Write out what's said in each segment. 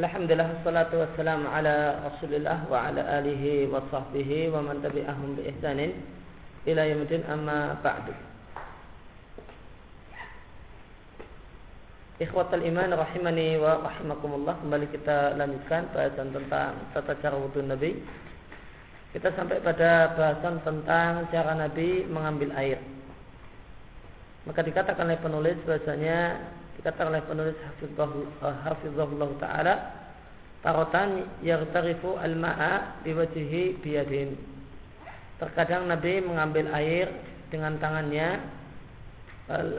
Alhamdulillah wassalatu wassalamu ala Rasulillah wa ala alihi wa sahbihi wa man tabi'ahum bi ihsanin ila yaumil amma ba'du. Ikhwatal iman rahimani wa rahimakumullah Kembali kita lanjutkan bahasan tentang tata cara wudhu Nabi Kita sampai pada bahasan tentang cara Nabi mengambil air Maka dikatakan oleh penulis bahasanya dikatakan oleh penulis hafizahullah eh, taala tarotan yartarifu al-ma'a biwajhihi biyadin. Terkadang Nabi mengambil air dengan tangannya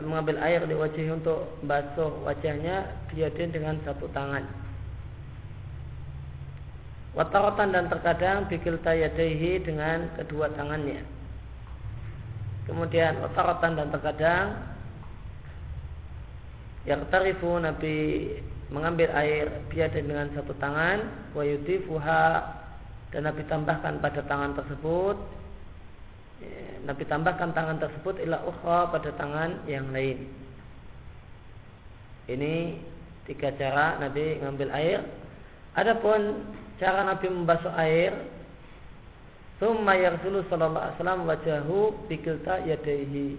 mengambil air di wajah untuk basuh wajahnya biyadin dengan satu tangan. Watarotan dan terkadang bikil tayadaihi dengan kedua tangannya. Kemudian watarotan dan terkadang yang tarifu Nabi mengambil air biada dengan satu tangan wa yudifuha dan Nabi tambahkan pada tangan tersebut. Ya, Nabi tambahkan tangan tersebut ila ukhra pada tangan yang lain. Ini tiga cara Nabi mengambil air. Adapun cara Nabi membasuh air Thumma yarsulu sallallahu alaihi wasallam wajahu bikilta yadaihi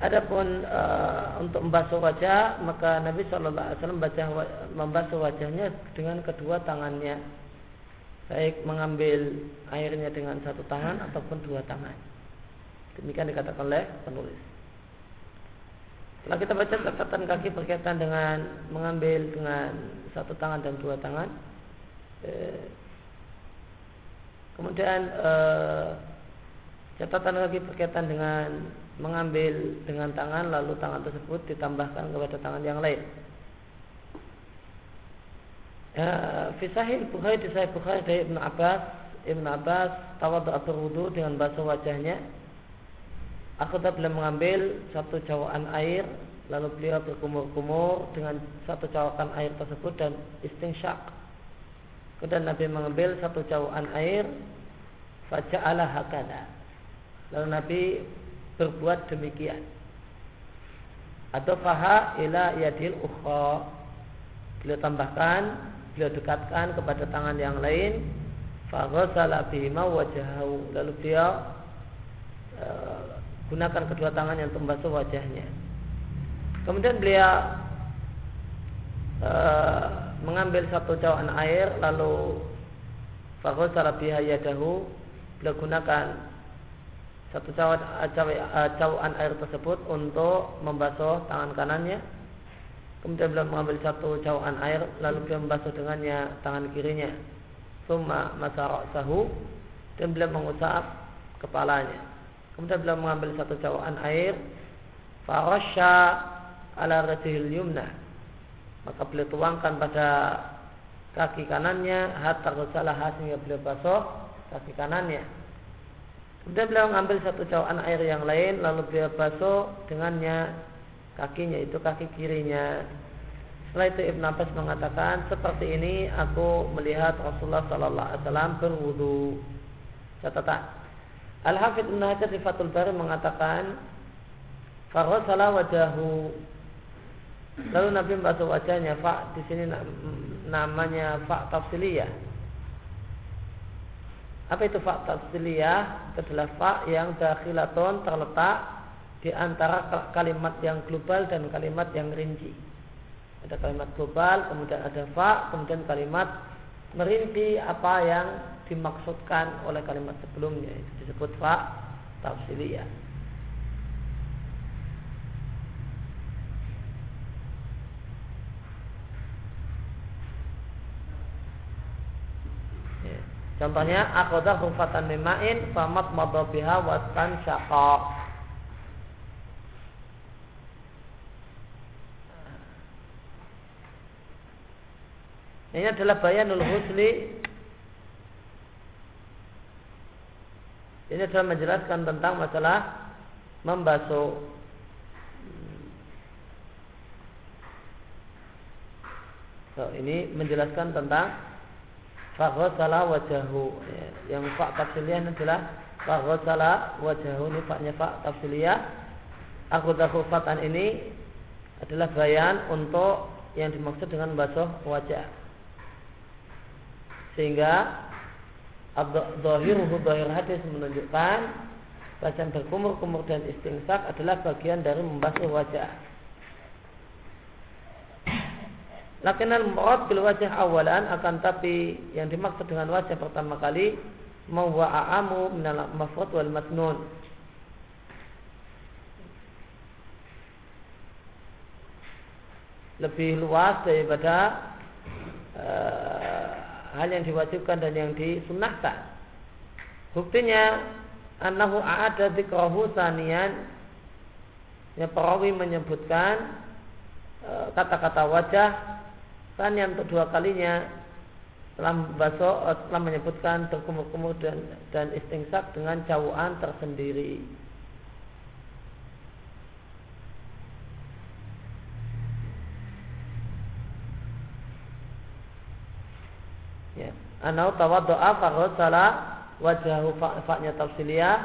Adapun uh, untuk membasuh wajah maka Nabi Shallallahu Alaihi Wasallam membasuh wajahnya dengan kedua tangannya, baik mengambil airnya dengan satu tangan ataupun dua tangan. Demikian dikatakan oleh penulis. Setelah kita baca catatan kaki berkaitan dengan mengambil dengan satu tangan dan dua tangan, eh, kemudian eh, catatan kaki berkaitan dengan mengambil dengan tangan lalu tangan tersebut ditambahkan kepada tangan yang lain. Ya, Fisahil Bukhari di Sahih Bukhari dari Ibn Abbas Ibn Abbas tawadu berwudu dengan basuh wajahnya. Aku tak boleh mengambil satu cawaan air Lalu beliau berkumur-kumur dengan satu cawakan air tersebut dan istingsyak Kemudian Nabi mengambil satu cawaan air Faja'ala hakada Lalu Nabi berbuat demikian. Atau faha ila yadil ukhra. Beliau tambahkan, beliau dekatkan kepada tangan yang lain. Faghasala bihima wajahahu. Lalu beliau e, gunakan kedua tangannya untuk membasuh wajahnya. Kemudian beliau e, mengambil satu cawan air lalu faghasala biha yadahu. Beliau gunakan satu cawan, cawan air tersebut untuk membasuh tangan kanannya. Kemudian beliau mengambil satu cawan air lalu beliau membasuh dengannya tangan kirinya. Summa masarok sahu dan beliau mengusap kepalanya. Kemudian beliau mengambil satu cawan air farasha ala rajihil yumna. Maka beliau tuangkan pada kaki kanannya hatta salah sehingga beliau basuh kaki kanannya Kemudian beliau mengambil satu cawan air yang lain lalu beliau basuh dengannya kakinya itu kaki kirinya. Setelah itu Ibn Abbas mengatakan seperti ini aku melihat Rasulullah Sallallahu Alaihi Wasallam berwudu. Catatan. Al Hafidh Ibn Hajar di Fathul Bari mengatakan Farosala wajahu Lalu Nabi membasuh wajahnya Fa di sini namanya fa tafsiliyah apa itu fa tafsiliyah? Itu adalah fa yang dakhilatun terletak di antara kalimat yang global dan kalimat yang rinci. Ada kalimat global, kemudian ada fa, kemudian kalimat merinci apa yang dimaksudkan oleh kalimat sebelumnya. Itu disebut fa tafsiliyah. Contohnya akhadha hufatan mimain famat madabiha syaqa. Ini adalah bayanul husli Ini adalah menjelaskan tentang masalah membasuh So, ini menjelaskan tentang Faghasala wajahu. Ya, Yang fa tafsiliyah adalah Faghasala wajahu Ini faknya fa tafsiliyah Akhudahu fatan ini adalah bayan untuk yang dimaksud dengan basuh wajah. Sehingga Zahiruhu zahir hadis menunjukkan bacaan berkumur-kumur dan istingsak adalah bagian dari membasuh wajah. Lakin al-murad bil wajah awalan akan tapi yang dimaksud dengan wajah pertama kali mawwa a'amu minal mafrad wal masnun. Lebih luas daripada uh, hal yang diwajibkan dan yang disunahkan. Buktinya annahu a'ada dzikrahu sanian ya perawi menyebutkan e, kata-kata wajah sanian untuk dua kalinya setelah membasuh, e, setelah menyebutkan berkumur-kumur dan, dan istingsak dengan cawuan tersendiri. Ya. Anau tawaddo'a faghsala wajahu fa'nya tafsiliyah.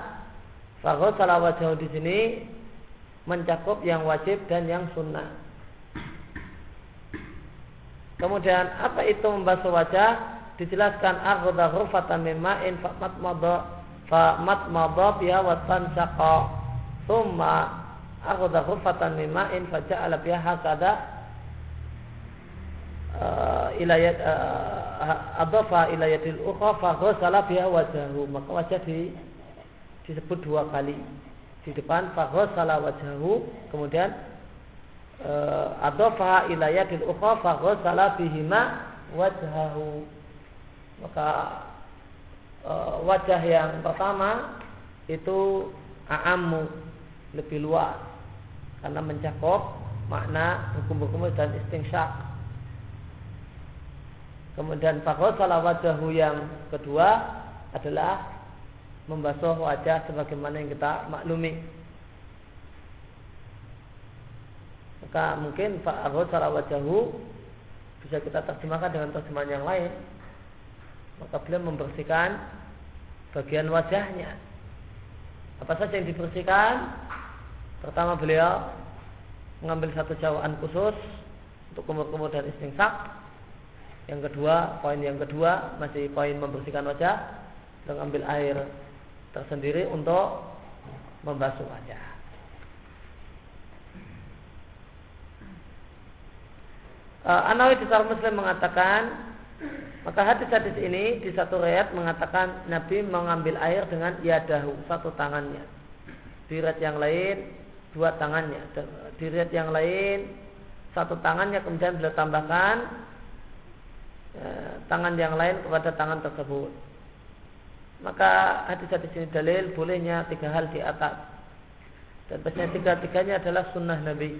Faghsala wajahu di sini mencakup yang wajib dan yang sunnah. Kemudian apa itu membasuh wajah? Dijelaskan aghda ghurfatan min ma'in fa'mat madha fa'mat madha biha wa tansaqa. Thumma aghda ghurfatan min ma'in faja'ala biha hakada uh, ilayat uh, adafa ilayatil ukhra fa ghasala biha wajahu maka wajah di, disebut dua kali di depan fa ghasala wajahu kemudian uh, adafa ilayatil ukhra fa ghasala bihima wajhahu. Maka uh, wajah yang pertama itu a'ammu lebih luas. Karena mencakup makna hukum-hukum dan istingsyak Kemudian salah wajahu yang kedua adalah membasuh wajah sebagaimana yang kita maklumi. Maka mungkin salah wajahu bisa kita terjemahkan dengan terjemahan yang lain. Maka beliau membersihkan bagian wajahnya. Apa saja yang dibersihkan? Pertama beliau mengambil satu jauhan khusus untuk kumur-kumur dan istingsak yang kedua, poin yang kedua masih poin membersihkan wajah dan ambil air tersendiri untuk membasuh wajah. Uh, Anawi di Muslim mengatakan maka hadis-hadis ini di satu riwayat mengatakan Nabi mengambil air dengan yadahu satu tangannya. Di riwayat yang lain dua tangannya. Di riwayat yang lain satu tangannya kemudian beliau tambahkan ya, tangan yang lain kepada tangan tersebut. Maka hadis-hadis ini dalil bolehnya tiga hal di atas. Dan biasanya tiga-tiganya adalah sunnah Nabi.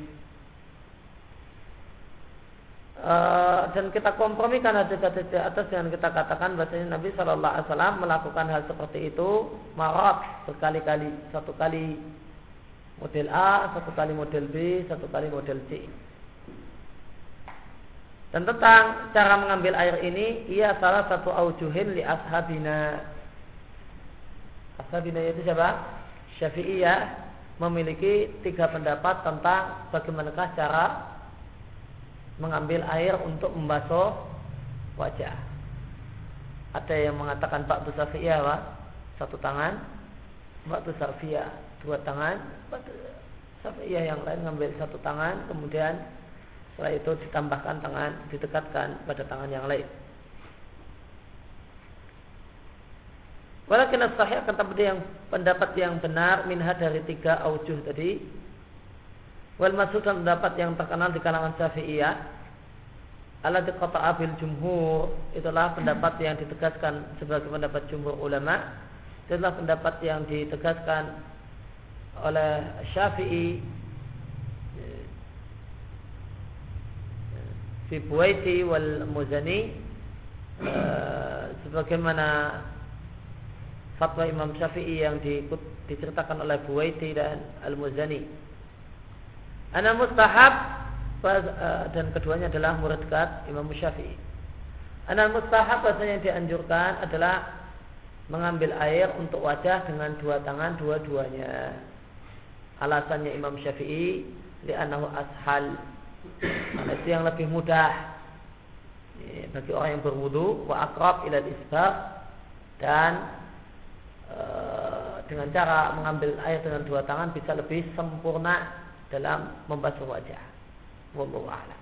Uh, dan kita kompromikan hadis-hadis di atas dengan kita katakan bahasanya Nabi Shallallahu Alaihi Wasallam melakukan hal seperti itu marat berkali-kali satu kali model A satu kali model B satu kali model C dan tentang cara mengambil air ini, ia salah satu aujuhin li ashabina. Ashabina itu siapa? Syafi'iyah memiliki tiga pendapat tentang bagaimanakah cara mengambil air untuk membasuh wajah. Ada yang mengatakan Pak Syafi'iyah Pak, satu tangan, Pak Sarfiyah dua tangan, Pak Syafi'iyah yang lain mengambil satu tangan, kemudian setelah itu ditambahkan tangan, didekatkan pada tangan yang lain. Walakin sahih akan tapi yang pendapat yang benar minha dari tiga aujuh tadi. Wal masuk pendapat yang terkenal di kalangan Syafi'iyah ala kota abil jumhur itulah pendapat yang ditegaskan sebagai pendapat jumhur ulama itulah pendapat yang ditegaskan oleh Syafi'i fi Buaiti wal Muzani uh, sebagaimana fatwa Imam Syafi'i yang di, diceritakan oleh Buaiti dan Al Muzani. Ana mustahab uh, dan keduanya adalah murid dekat Imam Syafi'i. Ana mustahab bahasanya yang dianjurkan adalah mengambil air untuk wajah dengan dua tangan dua-duanya. Alasannya Imam Syafi'i li'annahu ashal itu yang lebih mudah bagi orang yang berwudu wa akrab ila isbab dan e, dengan cara mengambil air dengan dua tangan bisa lebih sempurna dalam membasuh wajah. Wallahu a'lam.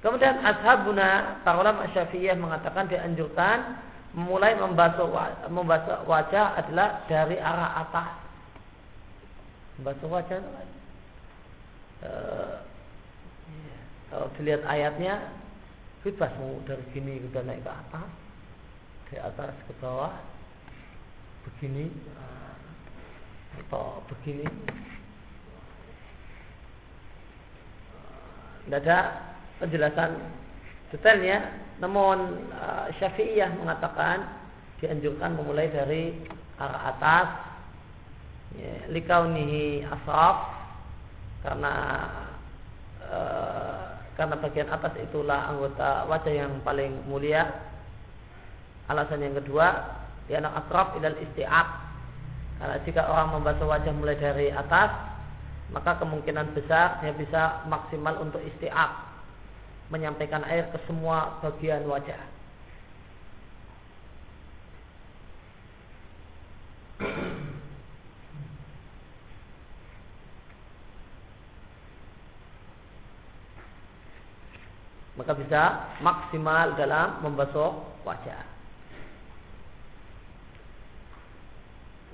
Kemudian ashabuna para ulama Syafi'iyah mengatakan dianjurkan memulai membasuh membasuh wajah adalah dari arah atas. Membasuh wajah uh, kalau dilihat ayatnya bebas mau dari sini kita naik ke atas, dari atas ke bawah, begini atau begini. Tidak ada penjelasan detailnya namun uh, Syafi'iyah mengatakan dianjurkan memulai dari arah atas ya, likaunihi asraf karena uh, karena bagian atas itulah anggota wajah yang paling mulia alasan yang kedua dia anak asraf ilal isti'ab karena jika orang membasuh wajah mulai dari atas maka kemungkinan besar dia bisa maksimal untuk isti'ab menyampaikan air ke semua bagian wajah. Maka bisa maksimal dalam membasuh wajah.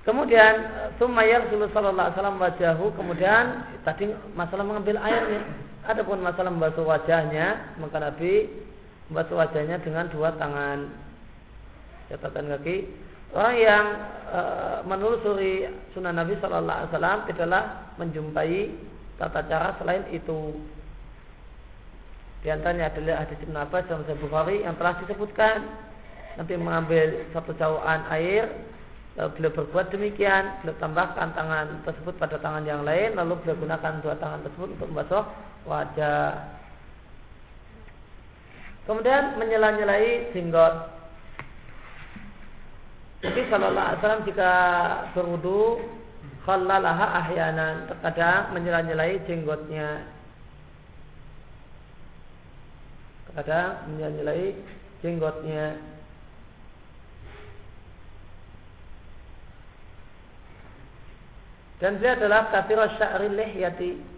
Kemudian Sumayyar Sallallahu Alaihi Wasallam wajahu. Kemudian tadi masalah mengambil airnya. Adapun masalah membasuh wajahnya, maka Nabi membasuh wajahnya dengan dua tangan. Catatan kaki. Orang yang e, menelusuri sunnah Nabi Shallallahu Alaihi Wasallam tidaklah menjumpai tata cara selain itu. Di antaranya adalah hadis Ibn Abbas Sahih Bukhari yang telah disebutkan Nabi mengambil satu cawan air lalu beliau berbuat demikian beliau tambahkan tangan tersebut pada tangan yang lain lalu beliau gunakan dua tangan tersebut untuk membasuh wajah. Kemudian menyela-nyelai jenggot. Jadi Sallallahu Alaihi Wasallam jika berwudu khallalaha ahyanan terkadang menyela-nyelai jenggotnya. Terkadang menyela-nyelai jenggotnya. Dan dia adalah kafir sya'ri lihyati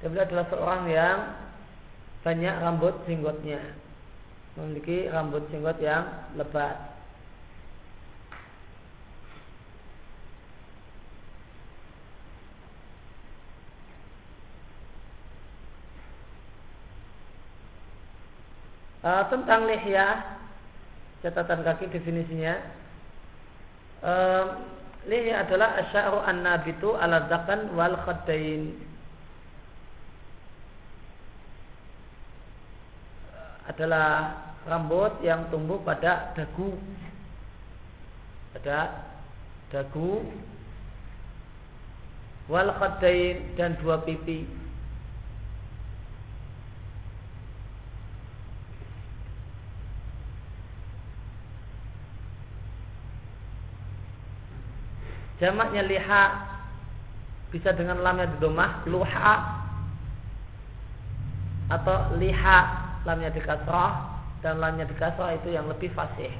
dan beliau adalah seorang yang banyak rambut jenggotnya. Memiliki rambut jenggot yang lebat. Uh, tentang lihya catatan kaki definisinya uh, lihya adalah asy'aru an-nabitu ala zakan wal khaddain. Adalah rambut yang tumbuh pada dagu. Pada dagu. Wal khaddain dan dua pipi jamaknya liha bisa dengan lamnya di domah luha atau liha lamnya di kasrah dan lamnya di kasrah itu yang lebih fasih.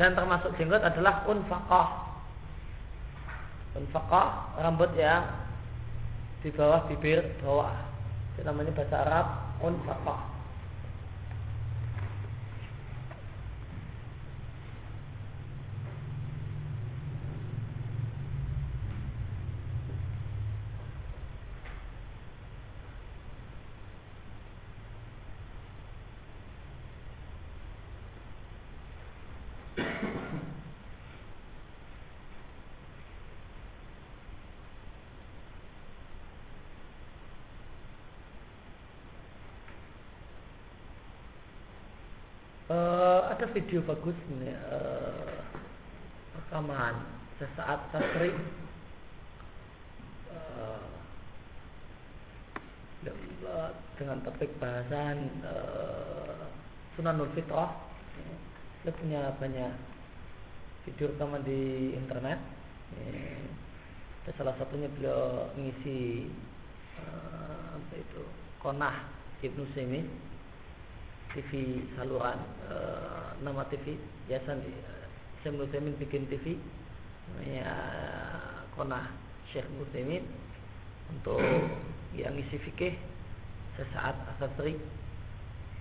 Dan termasuk jenggot adalah unfaqah. Unfaqah rambut yang di bawah bibir bawah. Itu namanya bahasa Arab unfaqah. Ada video bagus nih uh, rekaman sesaat sasri uh, dengan topik bahasan uh, Sunanul Fitrah dia punya banyak video rekaman di internet. Ya, salah satunya beliau mengisi uh, apa itu konah Ibnu Semi TV saluran uh, nama TV biasa uh, Ibnu Semi bikin TV namanya konah Syekh Muslimin untuk yang isi fikih sesaat asatri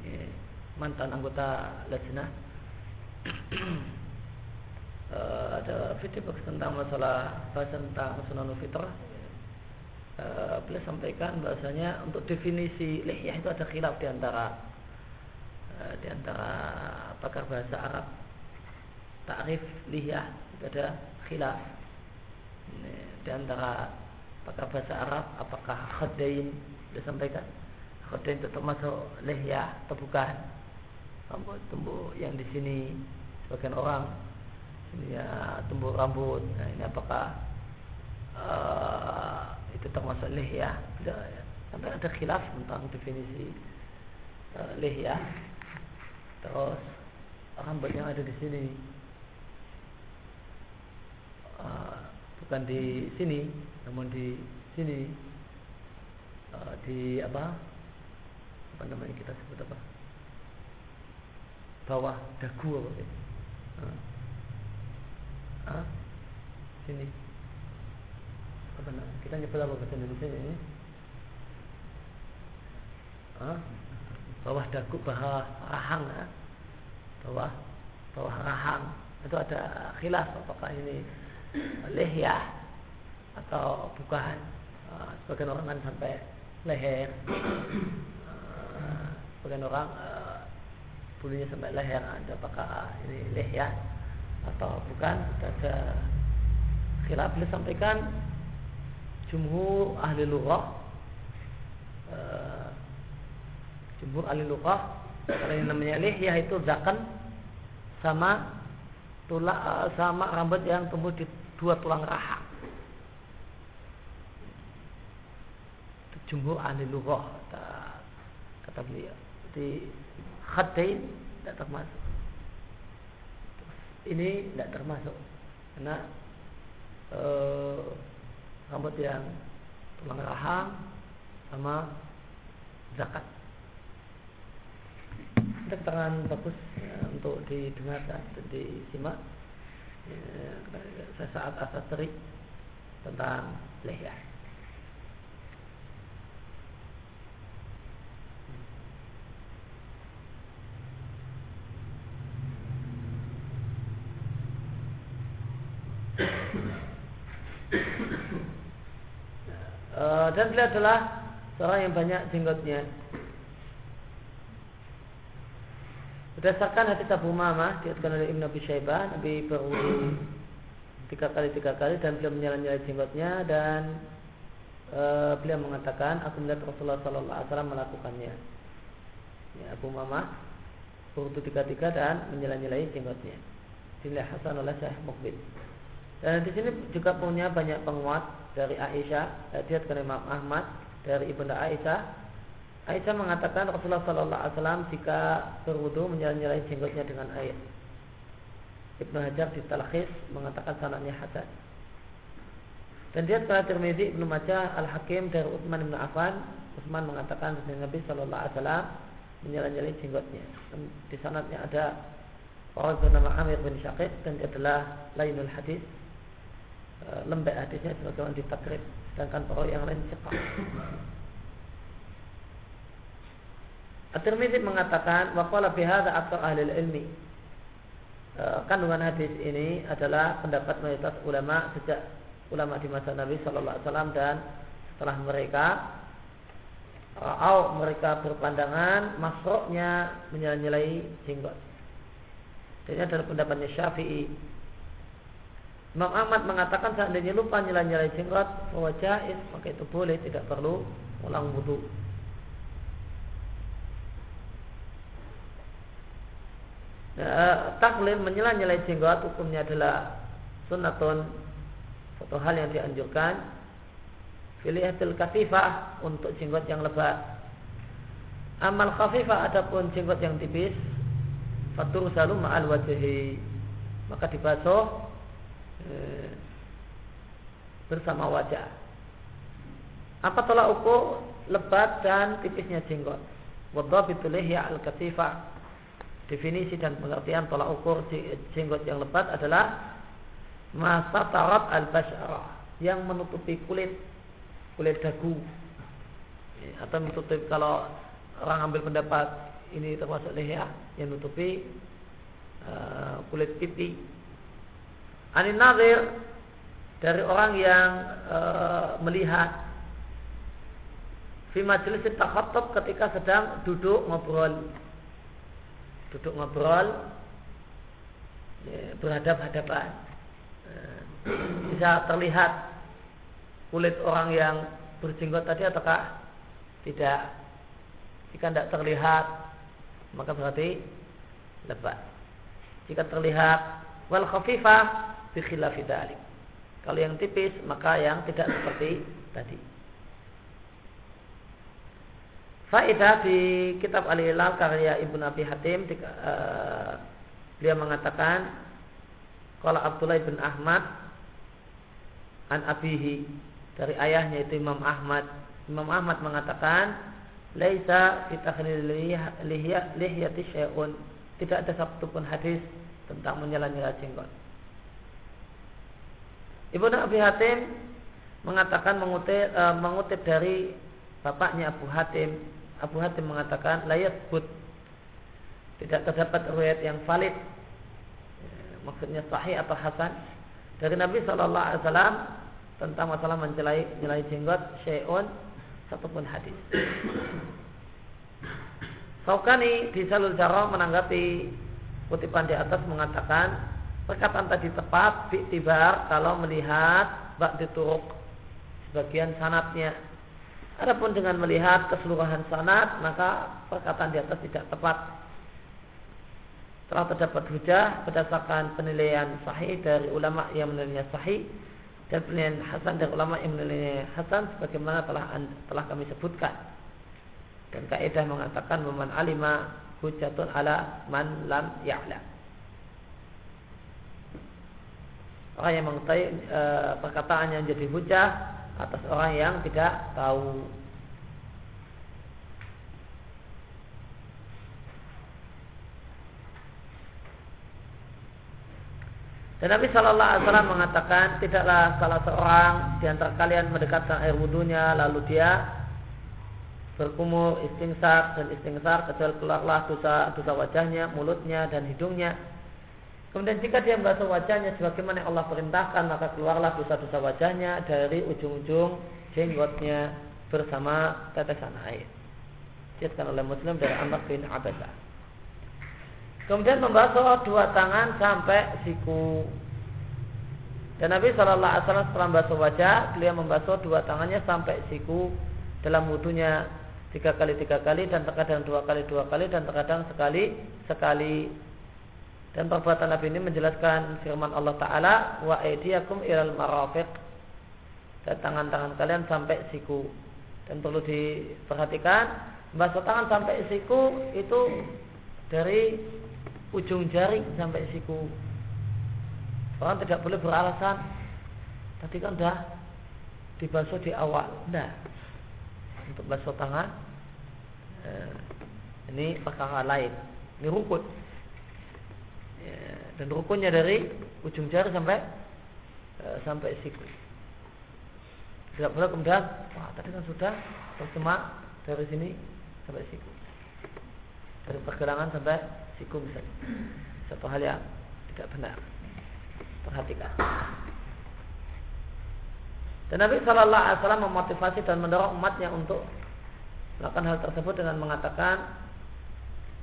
ya, mantan anggota lajnah uh, ada video tentang masalah bahasa tentang sunan fitrah uh, beliau sampaikan bahasanya untuk definisi lihyah itu ada khilaf di antara uh, di antara pakar bahasa Arab. Takrif lihyah ada khilaf. Di antara pakar bahasa Arab apakah khadain disampaikan khadain itu termasuk lihyah atau bukan rambut tumbuh yang di sini sebagian orang ini ya tumbuh rambut. Nah ini apakah uh, itu termasuk lihyah sampai ada khilaf tentang definisi uh, lihyah terus rambut yang ada di sini uh, bukan di sini namun di sini uh, di apa? Apa namanya kita sebut apa bawah dagu apa ya? uh, sini. Apa namanya kita nyebut apa bahasa Indonesia ini? Uh, bawah dagu bawah rahang uh, bawah bawah rahang itu ada khilaf apakah ini lehyah atau bukan uh, sebagian orang kan sampai leher. Uh, sebagian orang uh, bulunya sampai leher ada apakah ini lehyah atau bukan ada khilaf sampaikan jumhur ahli lughah uh, jumhur ahli lughah kalau yang namanya lehyah itu zakan sama tulang sama rambut yang tumbuh di dua tulang rahang. Jumhur ahli lughah kata, kata beliau. Jadi khadain tidak termasuk. Ini tidak termasuk karena eh, rambut yang tulang rahang sama zakat. Keterangan bagus ya, untuk didengarkan dan disimak ya, sesaat asas terik tentang lehyah. Uh, dan beliau adalah seorang yang banyak jenggotnya Berdasarkan hadis Abu Mama diatkan oleh Ibn Abi Syaibah, Nabi berwudu tiga kali tiga kali dan beliau menyala-nyala jenggotnya dan e, beliau mengatakan aku melihat Rasulullah Sallallahu Alaihi Wasallam melakukannya. Ya, Abu Mama berwudu tiga tiga dan menyala-nyalai jenggotnya. Dilihat Hasan oleh Syekh Mukbil. Dan di sini juga punya banyak penguat dari Aisyah, eh, diatkan Imam Ahmad dari ibunda Aisyah Aisyah mengatakan Rasulullah Sallallahu Alaihi Wasallam jika berwudu menyala-nyalai jenggotnya dengan air. Ibnu Hajar di Talkhis mengatakan sanadnya hasan. Dan dia telah termedi Ibnu Majah Al Hakim dari Utsman bin Affan. Utsman mengatakan Nabi Sallallahu Alaihi Wasallam menyala-nyalai jenggotnya. Di sanadnya ada orang bernama Amir bin Syakir dan dia adalah lainul hadis eh, lembek hadisnya sebagaimana ditakrib sedangkan para yang lain cepat At-Tirmidzi mengatakan waqala fi hadza aktsar ahli ilmi. E, kandungan hadis ini adalah pendapat mayoritas ulama sejak ulama di masa Nabi sallallahu alaihi wasallam dan setelah mereka atau mereka berpandangan masroknya menyelai jenggot. Ini adalah pendapatnya Syafi'i. Imam Ahmad mengatakan seandainya lupa nyela-nyelai jenggot, wajah maka itu boleh, tidak perlu ulang wudhu. ya, taklim menyela-nyelai jenggot hukumnya adalah sunatun satu hal yang dianjurkan. Filihatil kafifah untuk jenggot yang lebat. Amal khafifah adapun jenggot yang tipis fatur salu ma'al wajhi. Maka dibasuh eh, bersama wajah. Apa tolak ukur lebat dan tipisnya jenggot? Wadhabitu ya al-kasifah. Definisi dan pengertian tolak ukur jenggot yang lebat adalah masa tarab al-bashara yang menutupi kulit kulit dagu atau menutupi kalau orang ambil pendapat ini termasuk leher yang menutupi uh, kulit pipi. Anin nazir dari orang yang uh, melihat fi majelis takhattub ketika sedang duduk ngobrol. Duduk ngobrol ya, berhadap-hadapan. Eh, bisa terlihat kulit orang yang berjenggot tadi ataukah tidak? Jika tidak terlihat maka berarti lebat. Jika terlihat wal khafifah bi khilafi kalau yang tipis maka yang tidak seperti tadi. Faedah di kitab Al-Hilal karya Ibnu Abi Hatim uh, beliau mengatakan kalau Abdullah bin Ahmad an abihi dari ayahnya itu Imam Ahmad. Imam Ahmad mengatakan laisa fi lihyati syai'un. Tidak ada satu pun hadis tentang menyela-nyela jenggot Ibnu Abi Hatim mengatakan mengutip, uh, mengutip dari bapaknya Abu Hatim. Abu Hatim mengatakan layat but tidak terdapat riwayat yang valid. Maksudnya sahih atau hasan. Dari Nabi Shallallahu Alaihi Wasallam tentang masalah mencelai nyelai jenggot syai'un satupun hadis. Saukani di Salul Jarrah menanggapi kutipan di atas mengatakan perkataan tadi tepat tibar kalau melihat bak dituruk sebagian sanatnya Adapun dengan melihat keseluruhan sanad maka perkataan di atas tidak tepat. Telah terdapat hujah berdasarkan penilaian sahih dari ulama yang menilainya sahih dan penilaian hasan dari ulama yang menilainya hasan sebagaimana telah telah kami sebutkan. Dan kaidah mengatakan man alima hujatun ala man lam ya'lam. Orang yang mengetahui e, perkataan yang jadi hujah atas orang yang tidak tahu. Dan Nabi Shallallahu Alaihi Wasallam mengatakan tidaklah salah seorang di antara kalian mendekatkan air wudhunya lalu dia berkumur istingsar dan istingsar kecuali keluarlah dosa dosa wajahnya, mulutnya dan hidungnya Kemudian jika dia membasuh wajahnya sebagaimana yang Allah perintahkan maka keluarlah dosa-dosa wajahnya dari ujung-ujung jenggotnya bersama tetesan air. Dikatakan oleh Muslim dari Amr bin Abbasah. Kemudian membasuh dua tangan sampai siku. Dan Nabi Shallallahu Alaihi Wasallam setelah membasuh wajah, beliau membasuh dua tangannya sampai siku dalam wudhunya tiga kali tiga kali dan terkadang dua kali dua kali dan terkadang sekali sekali dan perbuatan Nabi ini menjelaskan firman Allah Ta'ala Wa aidiyakum ilal marafiq. Dan tangan-tangan kalian sampai siku. Dan perlu diperhatikan Basuh tangan sampai siku Itu dari ujung jari sampai siku. Orang tidak boleh beralasan. Tadi kan sudah dibasuh di awal. Nah Untuk basuh tangan eh, Ini perkara lain. Ini rukun ya, dan rukunnya dari ujung jari sampai uh, sampai siku. Tidak boleh kemudian wah tadi kan sudah tercemar dari sini sampai siku. Dari pergelangan sampai siku misalnya. Satu hal yang tidak benar. Perhatikan. Dan Nabi Shallallahu Alaihi Wasallam memotivasi dan mendorong umatnya untuk melakukan hal tersebut dengan mengatakan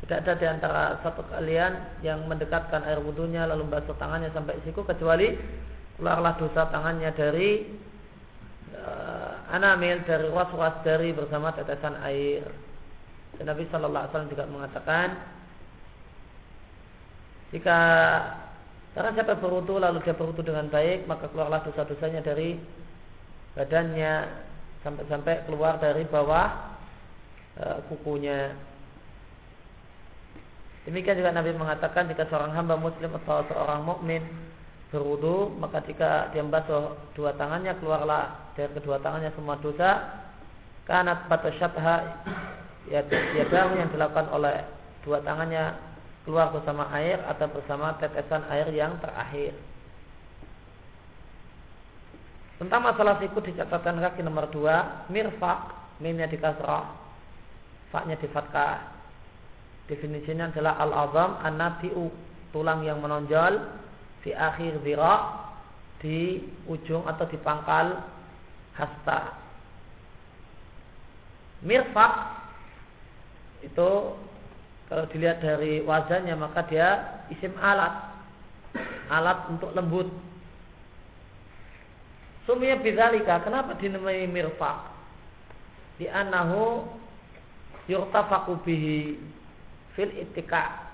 tidak ada di antara satu kalian yang mendekatkan air wudhunya lalu basuh tangannya sampai siku kecuali keluarlah dosa tangannya dari uh, anamil dari was-was dari bersama tetesan air. Dan Nabi Shallallahu Alaihi Wasallam juga mengatakan jika karena siapa berwudu lalu dia berwudu dengan baik maka keluarlah dosa-dosanya dari badannya sampai-sampai keluar dari bawah uh, kukunya Demikian juga Nabi mengatakan jika seorang hamba muslim atau seorang mukmin berwudu, maka jika dia membasuh dua tangannya keluarlah dari kedua tangannya semua dosa. Kanat batasyatha ya yadahu yang dilakukan oleh dua tangannya keluar bersama air atau bersama tetesan air yang terakhir. Tentang masalah siku di catatan kaki nomor dua, mirfak, mimnya di kasrah, faknya di fatkah. Definisinya adalah al-azam an-nabi'u, tulang yang menonjol di akhir zira di ujung atau di pangkal hasta. Mirfak itu kalau dilihat dari wajahnya maka dia isim alat. Alat untuk lembut. Sumia bidzalika, kenapa dinamai mirfak? Di anahu yurtafaqu bihi fil ittika.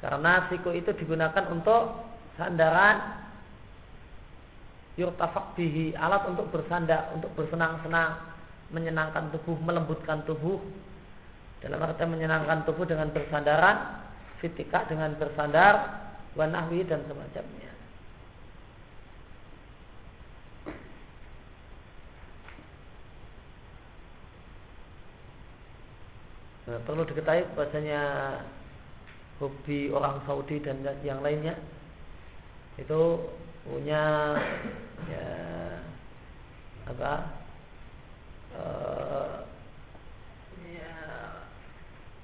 Karena siku itu digunakan untuk sandaran yurtafak bihi alat untuk bersandar, untuk bersenang-senang, menyenangkan tubuh, melembutkan tubuh. Dalam arti menyenangkan tubuh dengan bersandaran, fitika dengan bersandar, wanahwi dan semacamnya. Nah, perlu diketahui bahasanya hobi orang Saudi dan yang lainnya itu punya ya apa uh, ya,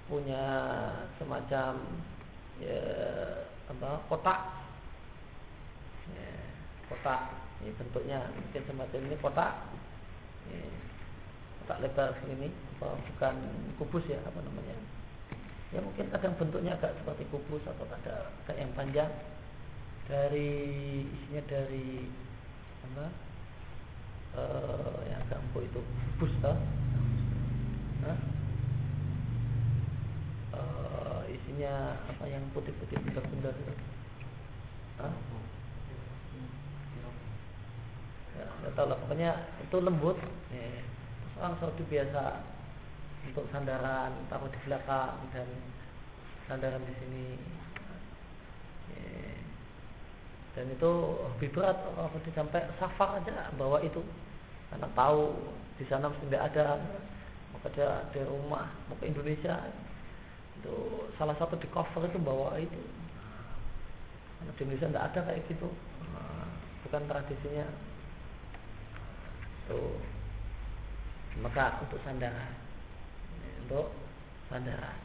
punya semacam ya apa kotak. Ya, kotak. Ini bentuknya mungkin semacam ini kotak. Ya, kotak lebar ini bukan kubus ya apa namanya. Ya mungkin kadang bentuknya agak seperti kubus atau ada agak yang panjang. Dari isinya dari apa uh, yang agak itu kubus toh. Uh, isinya apa yang putih-putih bundar-bundar itu. Ya tahu lah pokoknya itu lembut. Ya orang Saudi biasa untuk sandaran taruh di belakang dan sandaran di sini. Dan itu lebih berat kalau sampai safar aja bawa itu. Karena tahu di sana tidak ada maka dia di rumah mau ke Indonesia. Itu salah satu di cover itu bawa itu. Karena di Indonesia tidak ada kayak gitu. Bukan tradisinya. Tuh maka untuk sandaran untuk sandaran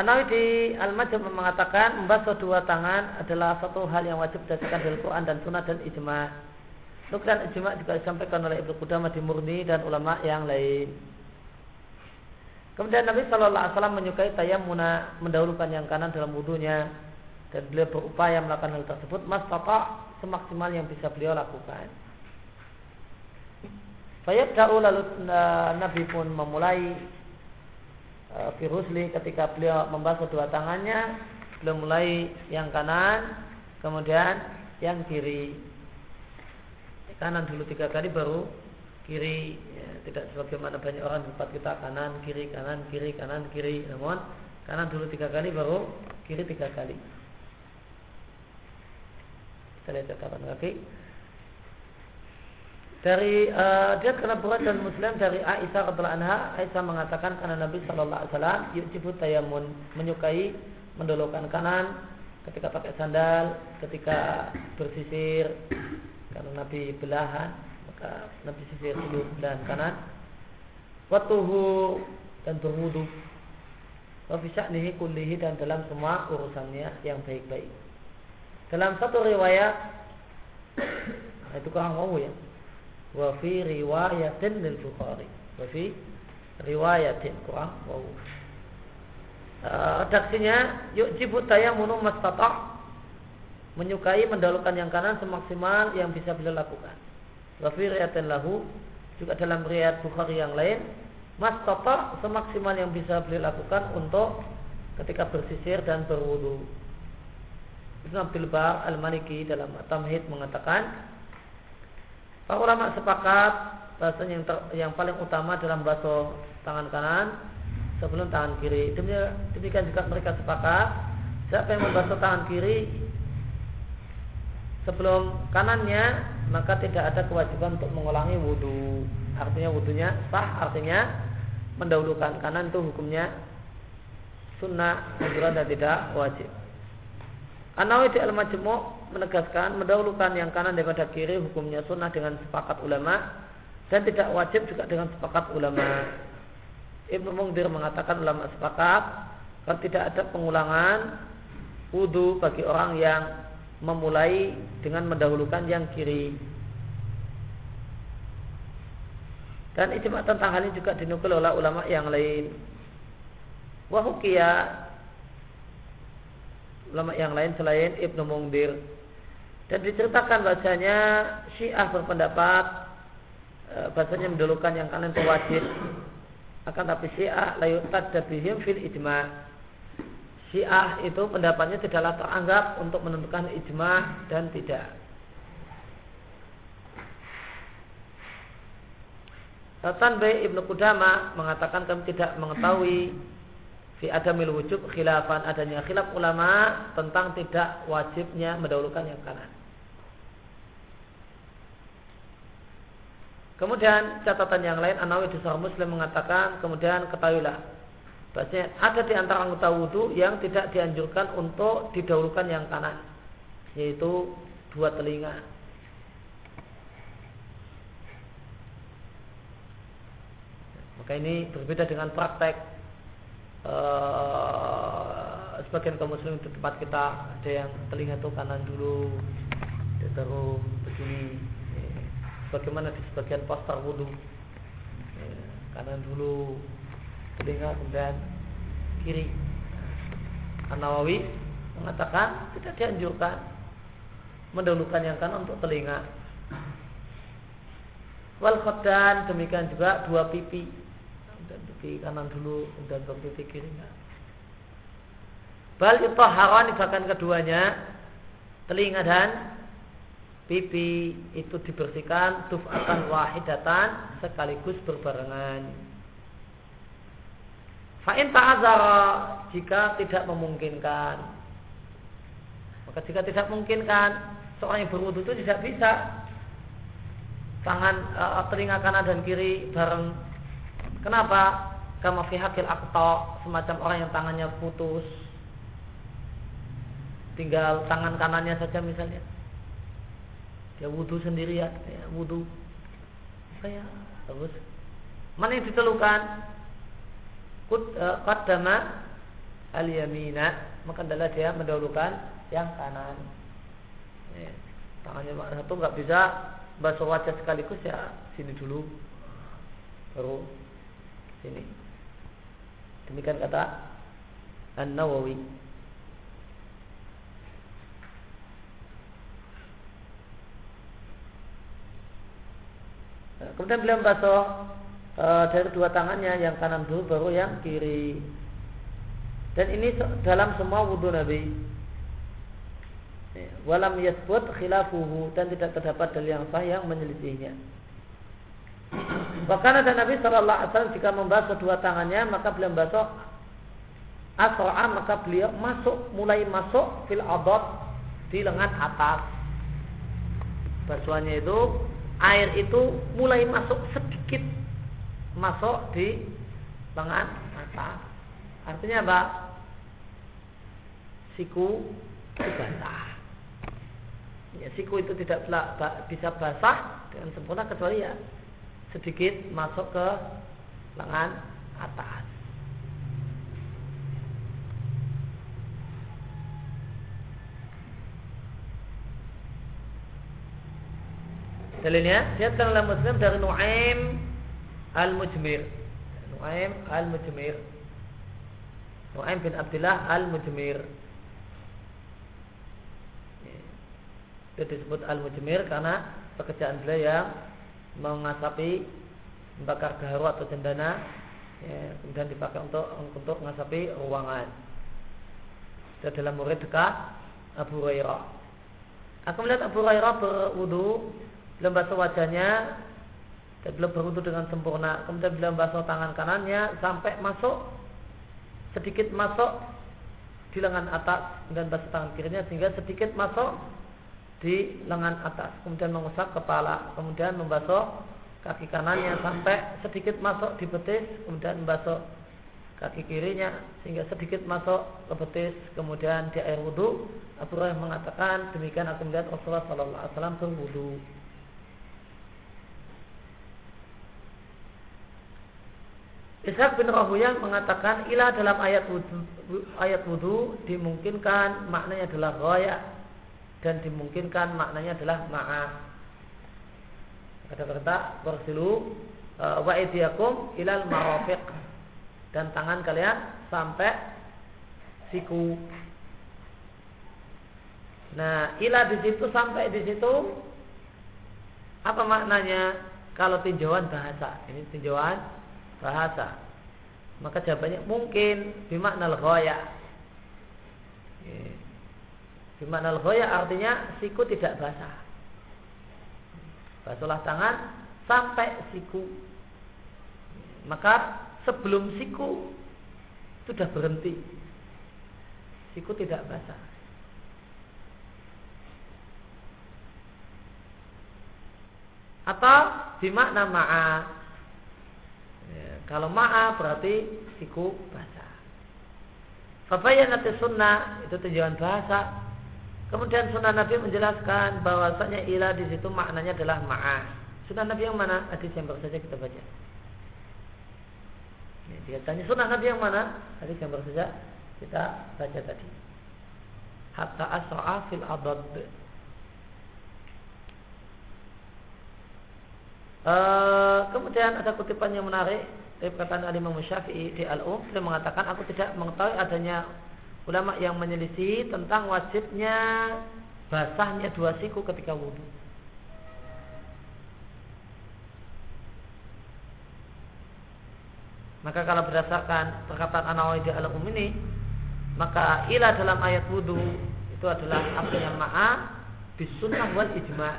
Anawi di Al-Majam mengatakan membasuh dua tangan adalah satu hal yang wajib berdasarkan dari Quran dan Sunnah dan Ijma. Nukilan Ijma juga disampaikan oleh Ibnu Qudamah di Murni dan ulama yang lain. Kemudian Nabi Shallallahu Alaihi Wasallam menyukai tayamuna mendahulukan yang kanan dalam wudhunya dan beliau berupaya melakukan hal tersebut mas papa semaksimal yang bisa beliau lakukan. Fayabda'u lalu Nabi pun memulai uh, Firusli ketika beliau membasuh dua tangannya. Beliau mulai yang kanan kemudian yang kiri. Kanan dulu tiga kali baru kiri. Ya, tidak sebagaimana banyak orang tempat kita kanan kiri kanan kiri kanan kiri. Namun kanan dulu tiga kali baru kiri tiga kali kita catatan kaki. Dari uh, dia karena berat dan Muslim dari Aisyah radhiallahu anha, Aisyah mengatakan karena Nabi Shallallahu alaihi wasallam tayamun menyukai mendolokkan kanan ketika pakai sandal, ketika bersisir karena Nabi belahan maka Nabi sisir dulu belahan kanan. Watuhu dan berwudu. Wa fi kullihi dan dalam semua urusannya yang baik-baik. Dalam satu riwayat itu kurang mau ya. Wa fi riwayatin lil Bukhari. Wa fi riwayatin kurang mau. Uh, redaksinya yujibu tayamunu mastata' menyukai mendahulukan yang kanan semaksimal yang bisa beliau lakukan. Wa fi riwayatin lahu juga dalam riwayat Bukhari yang lain mastata' semaksimal yang bisa beliau lakukan untuk ketika bersisir dan berwudu. Ibn Abdul Bar Al-Maliki dalam Tamhid mengatakan Para ulama sepakat bahasanya yang, ter, yang paling utama dalam basuh tangan kanan sebelum tangan kiri. Demikian juga mereka sepakat siapa yang membasuh tangan kiri sebelum kanannya maka tidak ada kewajiban untuk mengulangi wudhu. Artinya wudhunya sah, artinya mendahulukan kanan itu hukumnya sunnah, dan tidak wajib. Anawi di al-majmu' menegaskan mendahulukan yang kanan daripada kiri hukumnya sunnah dengan sepakat ulama dan tidak wajib juga dengan sepakat ulama. Ibnu Mungdir mengatakan ulama sepakat kalau tidak ada pengulangan wudhu bagi orang yang memulai dengan mendahulukan yang kiri. Dan ijma tentang hal ini juga dinukil oleh ulama yang lain. Wahukia ulama yang lain selain Ibnu Mungdir. Dan diceritakan bahasanya Syiah berpendapat e, bahasanya mendahulukan yang kanan itu wajib. Akan tapi Syiah layu tadabihim fil ijma. Syiah itu pendapatnya tidaklah teranggap untuk menentukan ijma dan tidak. Tanbay Ibnu Kudama mengatakan kami tidak mengetahui fi adamil wujub khilafan adanya khilaf ulama tentang tidak wajibnya mendahulukan yang kanan. Kemudian catatan yang lain Anawi di Muslim mengatakan kemudian ketahuilah bahasanya ada di antara anggota wudhu yang tidak dianjurkan untuk didahulukan yang kanan yaitu dua telinga. Maka ini berbeda dengan praktek uh, sebagian kaum muslim di tempat kita ada yang telinga itu kanan dulu, terus begini Bagaimana di sebagian poster wudhu. Ya, kanan dulu telinga kemudian kiri. An-Nawawi mengatakan tidak dianjurkan mendahulukan yang kanan untuk telinga. Wal khodan demikian juga dua pipi pipi kanan dulu dan dua pipi kiri enggak bal itu harani bahkan keduanya telinga dan pipi itu dibersihkan tufatan wahidatan sekaligus berbarengan. Fa'in ta'azara jika tidak memungkinkan. Maka jika tidak memungkinkan seorang yang berwudu itu tidak bisa tangan uh, telinga kanan dan kiri bareng. Kenapa? Kama fi hakil akto semacam orang yang tangannya putus. Tinggal tangan kanannya saja misalnya. Dia wudhu sendirian ya, wudhu saya terus. Mana yang ditelukan? Eh, qaddama al yamina maka adalah dia mendahulukan yang kanan. Ya, tangannya satu nggak bisa basuh wajah sekaligus ya sini dulu. Baru sini demikian kata An Nawawi Kemudian beliau membasuh e, dari dua tangannya yang kanan dulu baru yang kiri. Dan ini dalam semua wudhu Nabi. Walam yasbut khilafuhu dan tidak terdapat dalil yang sah yang menyelisihinya. Bahkan ada Nabi Shallallahu Alaihi Wasallam jika membasuh dua tangannya maka beliau membasuh asro'a maka beliau masuk mulai masuk fil abad di lengan atas. Basuhannya itu air itu mulai masuk sedikit masuk di lengan mata. Artinya apa? Siku itu basah. Ya, siku itu tidak bisa basah dengan sempurna kecuali ya sedikit masuk ke lengan atas. Dalilnya diatkan oleh Muslim dari Nuaim Al-Mujmir. Nuaim Al-Mujmir. Nuaim bin Abdullah Al-Mujmir. Itu disebut Al-Mujmir karena pekerjaan beliau yang mengasapi membakar gaharu atau cendana ya, kemudian dipakai untuk untuk mengasapi ruangan. Itu adalah murid dekat Abu Hurairah. Aku melihat Abu Hurairah berwudu belum basuh wajahnya dan belum berwudu dengan sempurna kemudian belum basuh tangan kanannya sampai masuk sedikit masuk di lengan atas dan basuh tangan kirinya sehingga sedikit masuk di lengan atas kemudian mengusap kepala kemudian membasuh kaki kanannya sampai sedikit masuk di betis kemudian membasuh kaki kirinya sehingga sedikit masuk ke betis kemudian di air wudhu. Abu Hurairah mengatakan demikian aku melihat Rasulullah Sallallahu Alaihi Wasallam berwudhu. Ishaq bin Rahuya mengatakan ilah dalam ayat wudhu, ayat wudhu dimungkinkan maknanya adalah raya dan dimungkinkan maknanya adalah ma'af. Kata-kata bersilu wa idiyakum ilal marafiq dan tangan kalian sampai siku. Nah, ilah di situ sampai di situ apa maknanya kalau tinjauan bahasa? Ini tinjauan bahasa. Maka jawabannya mungkin bimakna al-ghaya. Bimakna al-ghaya artinya siku tidak basah. Basuhlah tangan sampai siku. Maka sebelum siku sudah berhenti. Siku tidak basah. Atau bimakna ma'a. Ya, kalau ma'a berarti siku basah. nanti sunnah itu tujuan bahasa. Kemudian sunnah Nabi menjelaskan bahwasanya ilah di situ maknanya adalah ma'a. Sunnah Nabi yang mana? Hadis yang baru saja kita baca. Dia tanya sunnah Nabi yang mana? Hadis yang baru saja kita baca tadi. Hatta asra'a fil adad. Uh, kemudian ada kutipan yang menarik dari perkataan Al Imam di Al-Um mengatakan aku tidak mengetahui adanya ulama yang menyelisih tentang wajibnya basahnya dua siku ketika wudhu. Maka kalau berdasarkan perkataan An-Nawawi di al-um ini, maka ilah dalam ayat wudhu itu adalah artinya ma'a bisunnah wal ijma'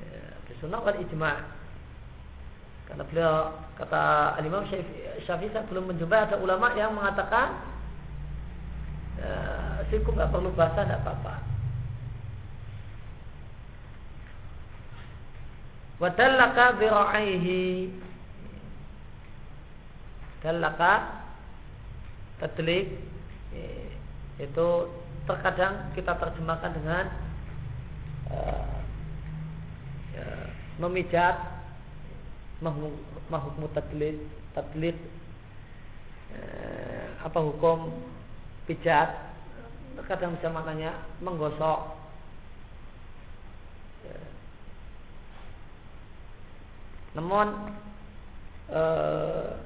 ya, bisunnah wal ijma' karena beliau kata Al-Imam Syafi'i belum menjumpai ada ulama yang mengatakan ya, siku nggak perlu basah tidak apa-apa. Wadallaka bira'aihi dalaka tadlik itu terkadang kita terjemahkan dengan uh, ya, memijat mahukmu tadlik tadlik uh, apa hukum pijat terkadang bisa maknanya menggosok ya. namun uh,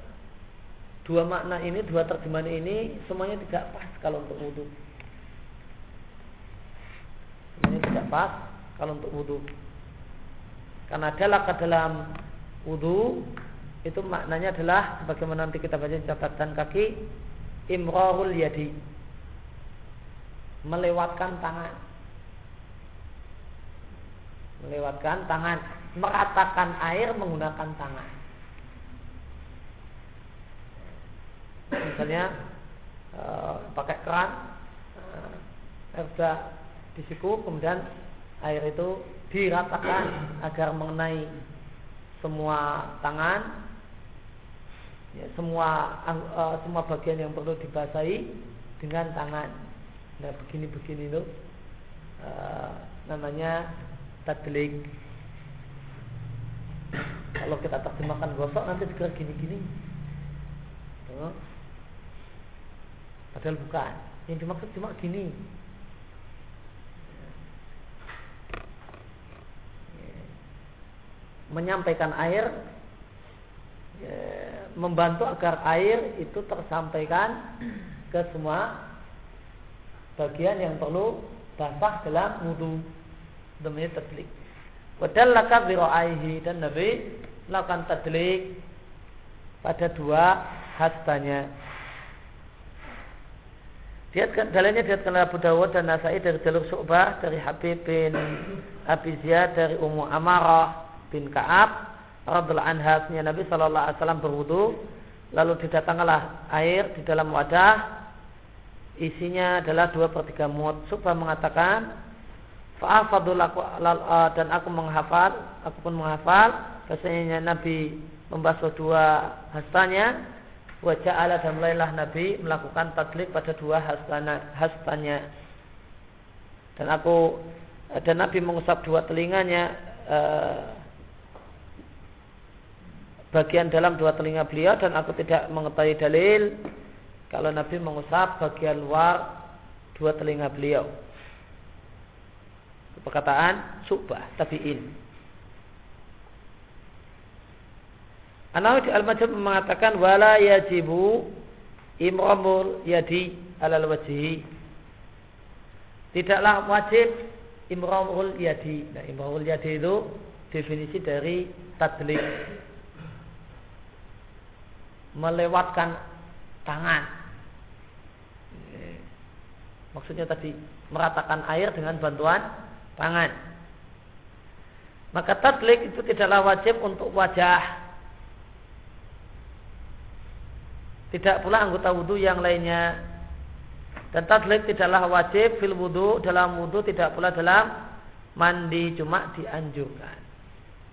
dua makna ini, dua terjemahan ini semuanya tidak pas kalau untuk wudhu. Semuanya tidak pas kalau untuk wudhu. Karena adalah ke dalam wudhu itu maknanya adalah bagaimana nanti kita baca catatan kaki imrarul yadi. Melewatkan tangan. Melewatkan tangan. Meratakan air menggunakan tangan. Misalnya e, pakai keran e, air sudah disiku kemudian air itu diratakan agar mengenai semua tangan ya, semua e, semua bagian yang perlu dibasahi dengan tangan nah begini begini itu e, namanya tadlik kalau kita terjemahkan gosok nanti segera gini-gini Padahal bukan. Yang dimaksud cuma gini. Menyampaikan air ya, membantu agar air itu tersampaikan ke semua bagian yang perlu basah dalam wudhu demi tadlik. Wadallaka biro'aihi dan Nabi melakukan tadlik pada dua hastanya. Diatkan, dalilnya diatkan Abu Dawud dan Nasai dari jalur Syu'bah dari Habib bin Abi Ziyad dari Ummu Amarah bin Ka'ab radhiallahu anha Nabi sallallahu alaihi wasallam berwudu lalu didatanglah air di dalam wadah. Isinya adalah dua per tiga. Syu'bah mengatakan Fa'afadul dan aku menghafal, aku pun menghafal. Bahasanya Nabi membasuh dua hastanya. Wajah Allah dan mulailah Nabi melakukan tadlik pada dua hastana, hastanya. Dan aku dan Nabi mengusap dua telinganya eh, bagian dalam dua telinga beliau dan aku tidak mengetahui dalil kalau Nabi mengusap bagian luar dua telinga beliau perkataan subah tabi'in Anawi di Al-Majid mengatakan wala yajibu imramul yadi alal wajhi. Tidaklah wajib imramul yadi. Nah, imramul yadi itu definisi dari tadlik. Melewatkan tangan. Maksudnya tadi meratakan air dengan bantuan tangan. Maka tadlik itu tidaklah wajib untuk wajah Tidak pula anggota wudhu yang lainnya. Dan tadlik tidaklah wajib fil wudhu dalam wudhu tidak pula dalam mandi cuma dianjurkan.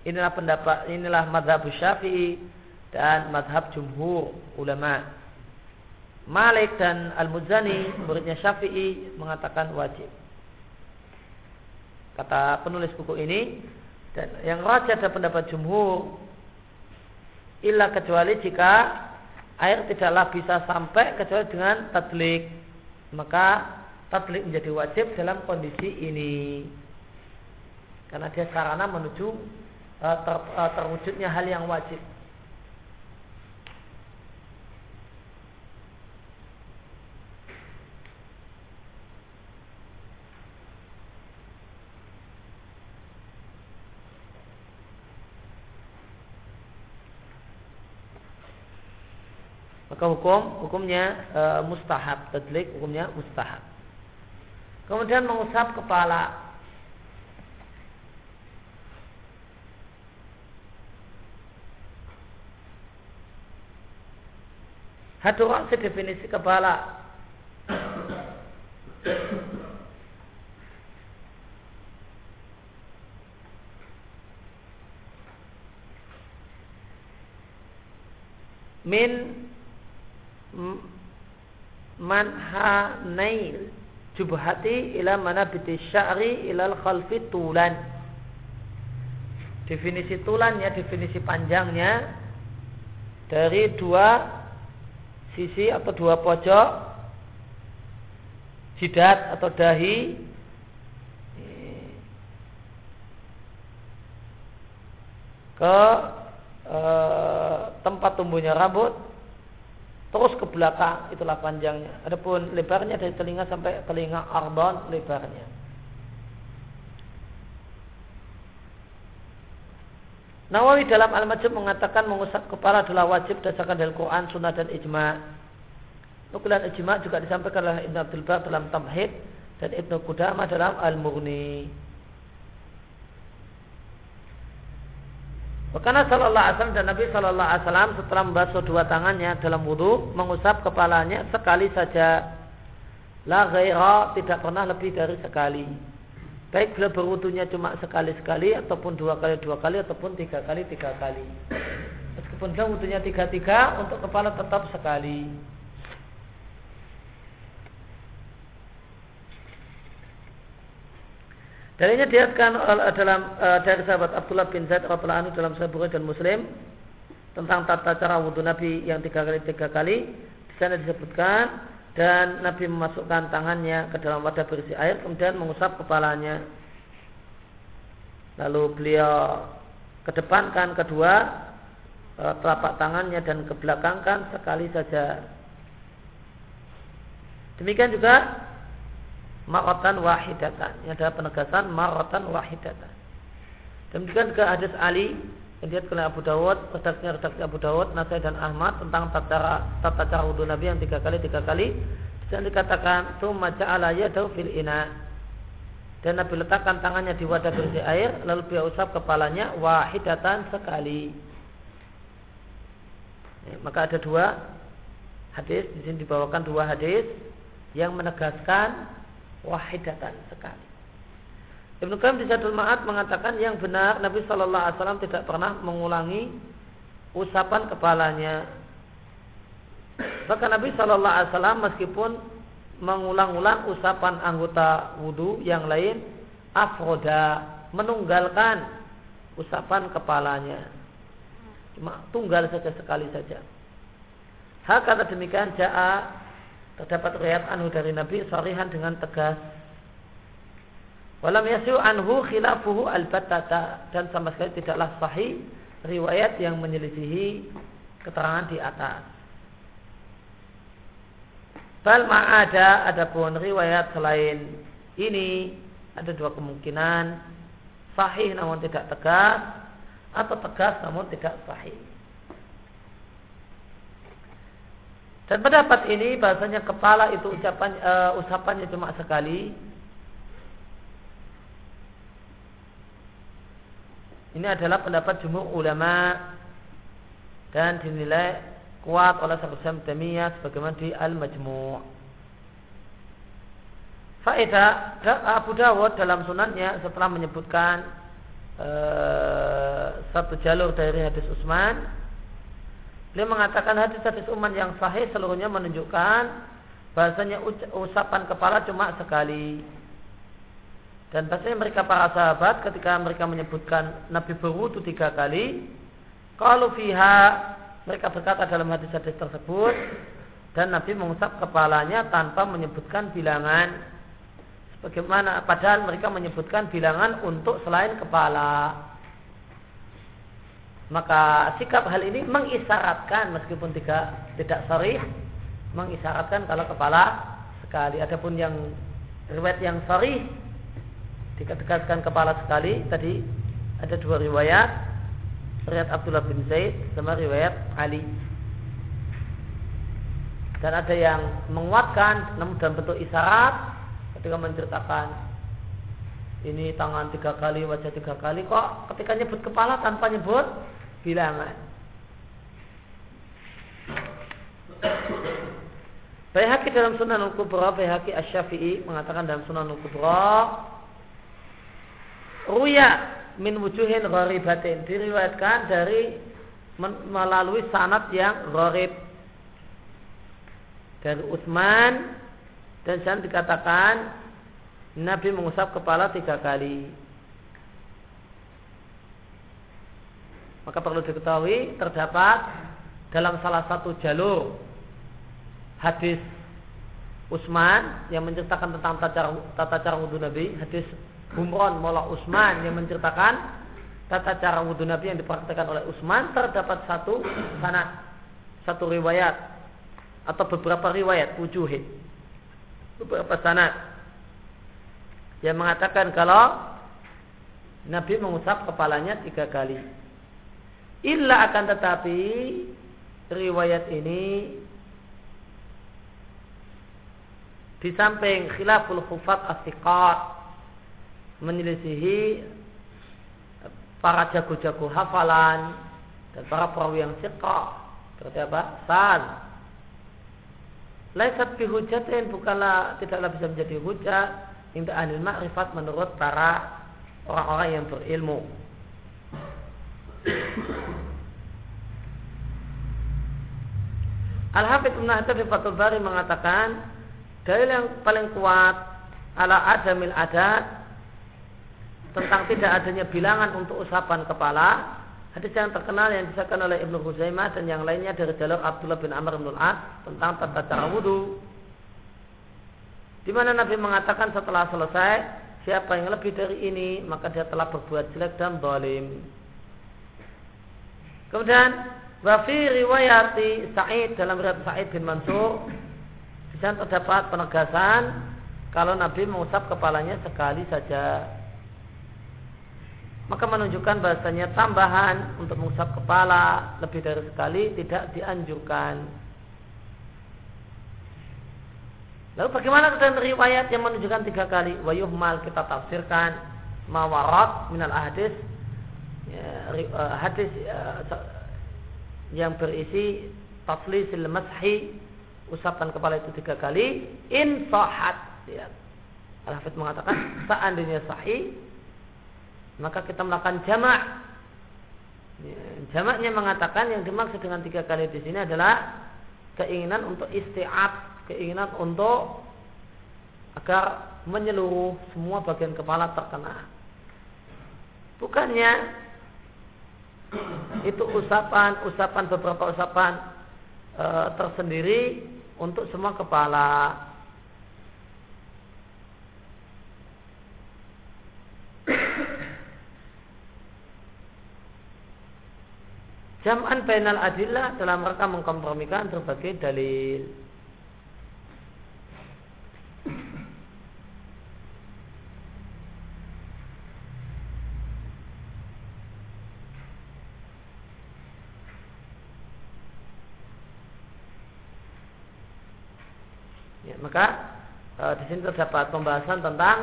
Inilah pendapat inilah madhab syafi'i dan madhab jumhur ulama. Malik dan Al-Muzani muridnya Syafi'i mengatakan wajib. Kata penulis buku ini dan yang raja ada pendapat jumhur illa kecuali jika air tidaklah bisa sampai kecuali dengan tadlik maka tadlik menjadi wajib dalam kondisi ini karena dia sarana menuju uh, ter, uh, terwujudnya hal yang wajib maka hukum hukumnya e, mustahab. Tadlik hukumnya mustahab. Kemudian mengusap kepala. Hadurang definisi kepala. Min manhanail jubhati ila manabiti sya'ri ilal khalfi tulan. Definisi tulannya definisi panjangnya dari dua sisi atau dua pojok jidat atau dahi. Ke e, tempat tumbuhnya rambut terus ke belakang itulah panjangnya. Adapun lebarnya dari telinga sampai telinga ardon lebarnya. Nawawi dalam Al-Majid mengatakan mengusap kepala adalah wajib berdasarkan dari Quran, Sunnah dan Ijma. Nukulan Ijma juga disampaikan oleh Ibn Abdul Bar dalam Tamhid dan Ibn Qudamah dalam Al-Mughni. Karena Sallallahu Alaihi Wasallam dan Nabi Sallallahu Alaihi Wasallam setelah membasuh dua tangannya dalam wudhu mengusap kepalanya sekali saja. La tidak pernah lebih dari sekali. Baik bila berwudunya cuma sekali-sekali ataupun dua kali dua kali ataupun tiga kali tiga kali. Meskipun dia wudhunya tiga-tiga untuk kepala tetap sekali. Dalilnya diatkan dalam uh, dari sahabat Abdullah bin Zaid radhiyallahu anhu dalam Bukhari dan Muslim tentang tata cara wudhu Nabi yang tiga kali tiga kali. Di sana disebutkan dan Nabi memasukkan tangannya ke dalam wadah berisi air kemudian mengusap kepalanya. Lalu beliau kedepankan kedua uh, telapak tangannya dan kebelakangkan sekali saja. Demikian juga maratan wahidatan. Ini adalah penegasan maratan wahidatan. Demikian ke hadis Ali yang dia oleh Abu Dawud, redaksinya redaksi Abu Dawud, Nasai dan Ahmad tentang tata cara tata cara wudhu Nabi yang tiga kali tiga kali dan dikatakan tsumma ja'ala yadahu fil ina dan Nabi letakkan tangannya di wadah berisi air lalu beliau usap kepalanya wahidatan sekali maka ada dua hadis di sini dibawakan dua hadis yang menegaskan wahidatan sekali Ibnu Qayyim di Zadul Ma'ad mengatakan yang benar Nabi Shallallahu Alaihi Wasallam tidak pernah mengulangi usapan kepalanya. Bahkan Nabi Shallallahu Alaihi Wasallam meskipun mengulang-ulang usapan anggota wudhu yang lain, afroda menunggalkan usapan kepalanya. Cuma tunggal saja sekali saja. Hak kata demikian jaa terdapat riwayat anhu dari Nabi sarihan dengan tegas Walam yasu anhu khilafuhu al-battata dan sama sekali tidaklah sahih riwayat yang menyelisihi keterangan di atas. Bal ma'ada adapun riwayat selain ini ada dua kemungkinan sahih namun tidak tegas atau tegas namun tidak sahih. Dan pendapat ini bahasanya kepala itu ucapan uh, usapannya cuma sekali Ini adalah pendapat jumhur ulama dan dinilai kuat oleh Syekh Temiyah sebagaimana di Al-Majmu'. Faedah Abu Dawud dalam sunannya setelah menyebutkan uh, satu jalur dari hadis Utsman, beliau mengatakan hadis-hadis Utsman yang sahih seluruhnya menunjukkan bahasanya ucapan kepala cuma sekali. Dan pastinya mereka para sahabat ketika mereka menyebutkan Nabi berwudu tiga kali, kalau fiha mereka berkata dalam hadis-hadis tersebut dan Nabi mengusap kepalanya tanpa menyebutkan bilangan sebagaimana padahal mereka menyebutkan bilangan untuk selain kepala maka sikap hal ini mengisyaratkan meskipun tidak tidak sharih mengisyaratkan kalau kepala sekali. Adapun yang riwayat yang sharih dikatakan kepala sekali tadi ada dua riwayat. Riwayat Abdullah bin Zaid sama riwayat Ali. Dan ada yang menguatkan namun dalam bentuk isyarat ketika menceritakan ini tangan tiga kali wajah tiga kali kok ketika nyebut kepala tanpa nyebut bilangan Bayhaqi dalam Sunan Al-Kubra, Bayhaqi Asy-Syafi'i mengatakan dalam Sunan Al-Kubra Ruya min wujuhin gharibatin. Diriwayatkan dari melalui sanat yang gharib. Dari Utsman dan sana dikatakan Nabi mengusap kepala tiga kali. Maka perlu diketahui terdapat dalam salah satu jalur hadis Utsman yang menceritakan tentang tata cara, wudhu Nabi, hadis Humron Mola Usman yang menceritakan tata cara wudhu Nabi yang dipraktekkan oleh Usman terdapat satu sanad satu riwayat atau beberapa riwayat wujuhin beberapa sanad yang mengatakan kalau Nabi mengusap kepalanya tiga kali illa akan tetapi riwayat ini di samping khilaful khufat asiqat menyelisihi para jago-jago hafalan dan para perawi yang siqah berarti apa? san laisat bihujatin bukanlah tidaklah bisa menjadi hujat inda anil ma'rifat menurut para orang-orang yang berilmu Al-Hafidh Ibn Hajar di Fathul Bari mengatakan dalil yang paling kuat ala adamil adat tentang tidak adanya bilangan untuk usapan kepala hadis yang terkenal yang disahkan oleh Ibnu Huzaimah dan yang lainnya dari jalur Abdullah bin Amr bin As tentang tata cara wudhu di mana Nabi mengatakan setelah selesai siapa yang lebih dari ini maka dia telah berbuat jelek dan zalim kemudian Wafi riwayati Sa'id dalam riwayat Sa'id bin Mansur di sana terdapat penegasan kalau Nabi mengusap kepalanya sekali saja maka menunjukkan bahasanya tambahan untuk mengusap kepala lebih dari sekali tidak dianjurkan. Lalu bagaimana dengan riwayat yang menunjukkan tiga kali? Wayuhmal kita tafsirkan mawarat minal hadis ya, uh, hadis uh, yang berisi taflisil mashi usapan kepala itu tiga kali in sahat ya. Al-Hafidh mengatakan seandainya sahih maka kita melakukan jamak ya, jamaknya mengatakan yang dimaksud dengan tiga kali di sini adalah keinginan untuk isti'ab keinginan untuk agar menyeluruh semua bagian kepala terkena Bukannya itu usapan, usapan beberapa usapan e, tersendiri untuk semua kepala. Jam'an bainal adillah dalam rangka mengkompromikan berbagai dalil. Maka e, di sini terdapat pembahasan tentang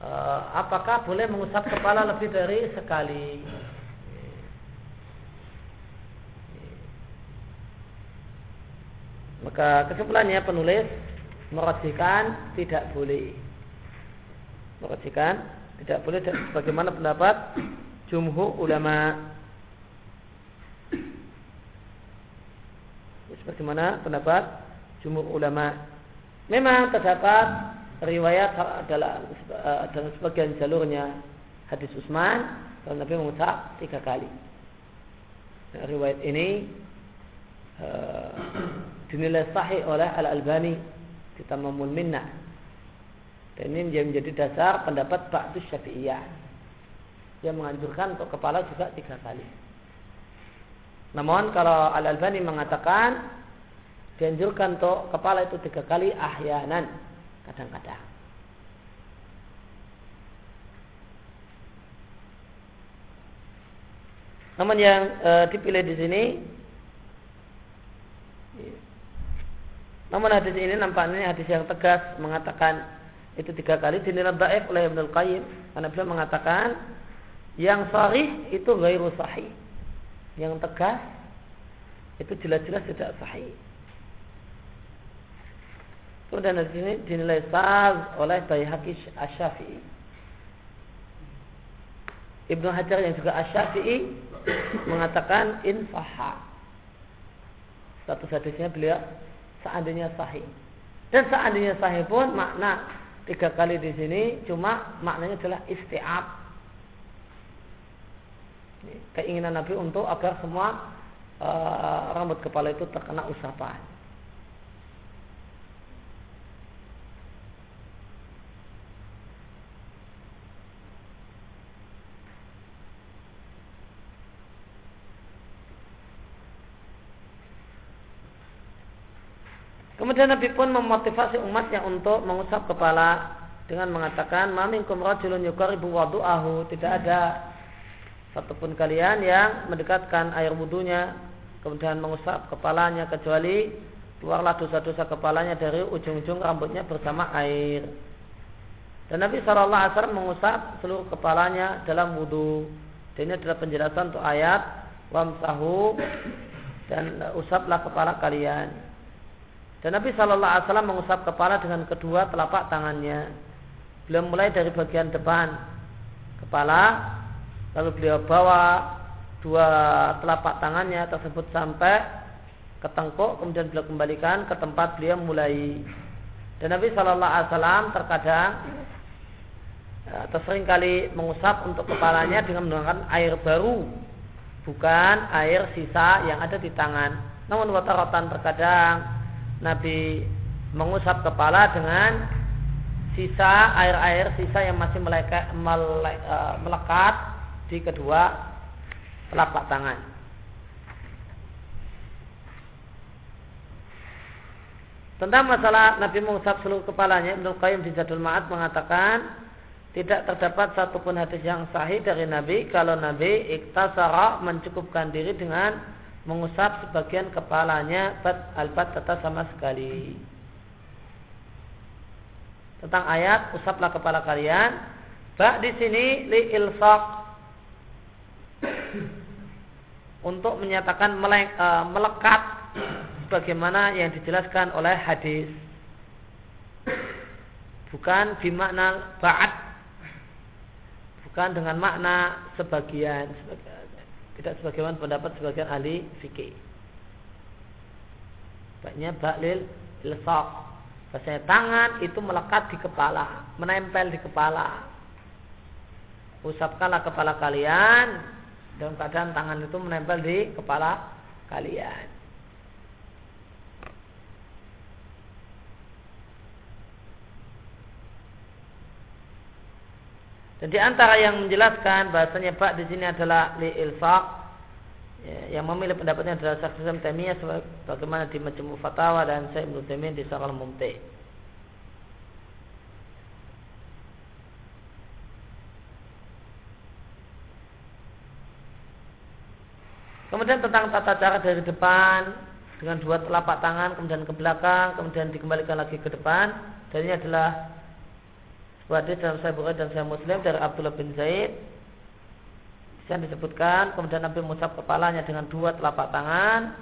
e, apakah boleh mengusap kepala lebih dari sekali. Maka kesimpulannya penulis merosikan tidak boleh. Merosikan tidak boleh dan bagaimana pendapat jumhur ulama. Sebagaimana pendapat jumhur ulama. Memang terdapat riwayat dalam, eh, dalam sebagian jalurnya hadis Utsman kalau Nabi mengucap tiga kali. Nah, riwayat ini uh, dinilai sahih oleh Al Albani di Tamamul Minnah. Dan ini menjadi dasar pendapat Ba'du Syafi'iyah yang menganjurkan untuk kepala juga tiga kali. Namun kalau Al Albani mengatakan dianjurkan untuk kepala itu tiga kali ahyanan kadang-kadang. Namun yang e, dipilih di sini namun hadis ini nampaknya hadis yang tegas mengatakan itu tiga kali dinilai daif oleh Ibnu Qayyim karena beliau mengatakan yang sahih itu gairu sahih. Yang tegas itu jelas-jelas tidak sahih. Kemudian di sini dinilai sah oleh Baihaqi Asy-Syafi'i. Ibnu Hajar yang juga Asy-Syafi'i mengatakan in sahha. Status hadisnya beliau seandainya sahih. Dan seandainya sahih pun makna tiga kali di sini cuma maknanya adalah isti'ab. Keinginan Nabi untuk agar semua uh, rambut kepala itu terkena usapan. Kemudian Nabi pun memotivasi umatnya untuk mengusap kepala dengan mengatakan, "Maminkum rajulun yuqaribu wadu'ahu." Tidak ada satupun kalian yang mendekatkan air wudhunya kemudian mengusap kepalanya kecuali keluarlah dosa-dosa kepalanya dari ujung-ujung rambutnya bersama air. Dan Nabi Wasallam mengusap seluruh kepalanya dalam wudhu. Dan ini adalah penjelasan untuk ayat wamsahu dan usaplah kepala kalian. Dan Nabi Shallallahu Alaihi Wasallam mengusap kepala dengan kedua telapak tangannya. Beliau mulai dari bagian depan kepala, lalu beliau bawa dua telapak tangannya tersebut sampai ke tengkuk, kemudian beliau kembalikan ke tempat beliau mulai. Dan Nabi Shallallahu Alaihi Wasallam terkadang atau kali mengusap untuk kepalanya dengan menggunakan air baru, bukan air sisa yang ada di tangan. Namun wataratan terkadang Nabi mengusap kepala dengan sisa air-air sisa yang masih melekat, mele, uh, melekat di kedua telapak tangan. Tentang masalah Nabi mengusap seluruh kepalanya, Ibnu Qayyim di Jadul Ma'ad mengatakan tidak terdapat satupun hadis yang sahih dari Nabi kalau Nabi iktasara mencukupkan diri dengan mengusap sebagian kepalanya bat albat tata sama sekali. tentang ayat usaplah kepala kalian. Ba di sini li ilsaq untuk menyatakan e, melekat bagaimana yang dijelaskan oleh hadis. Bukan bimakna ba'at bukan dengan makna sebagian tidak sebagaimana pendapat sebagian ahli fikih. Banyak baklil ilsaq. Bahasanya tangan itu melekat di kepala, menempel di kepala. Usapkanlah kepala kalian dalam keadaan tangan itu menempel di kepala kalian. Dan di antara yang menjelaskan bahasanya bak di sini adalah li ilfaq ya, yang memilih pendapatnya adalah Syekh Islam Taimiyah bagaimana di Majmu' Fatawa dan Syekh Ibnu Taimiyah di Syarah Mumti. Kemudian tentang tata cara dari depan dengan dua telapak tangan kemudian ke belakang kemudian dikembalikan lagi ke depan dan ini adalah hadis dalam Sahih Bukhari dan Sahih Muslim dari Abdullah bin Zaid. Yang disebutkan kemudian Nabi mengusap kepalanya dengan dua telapak tangan.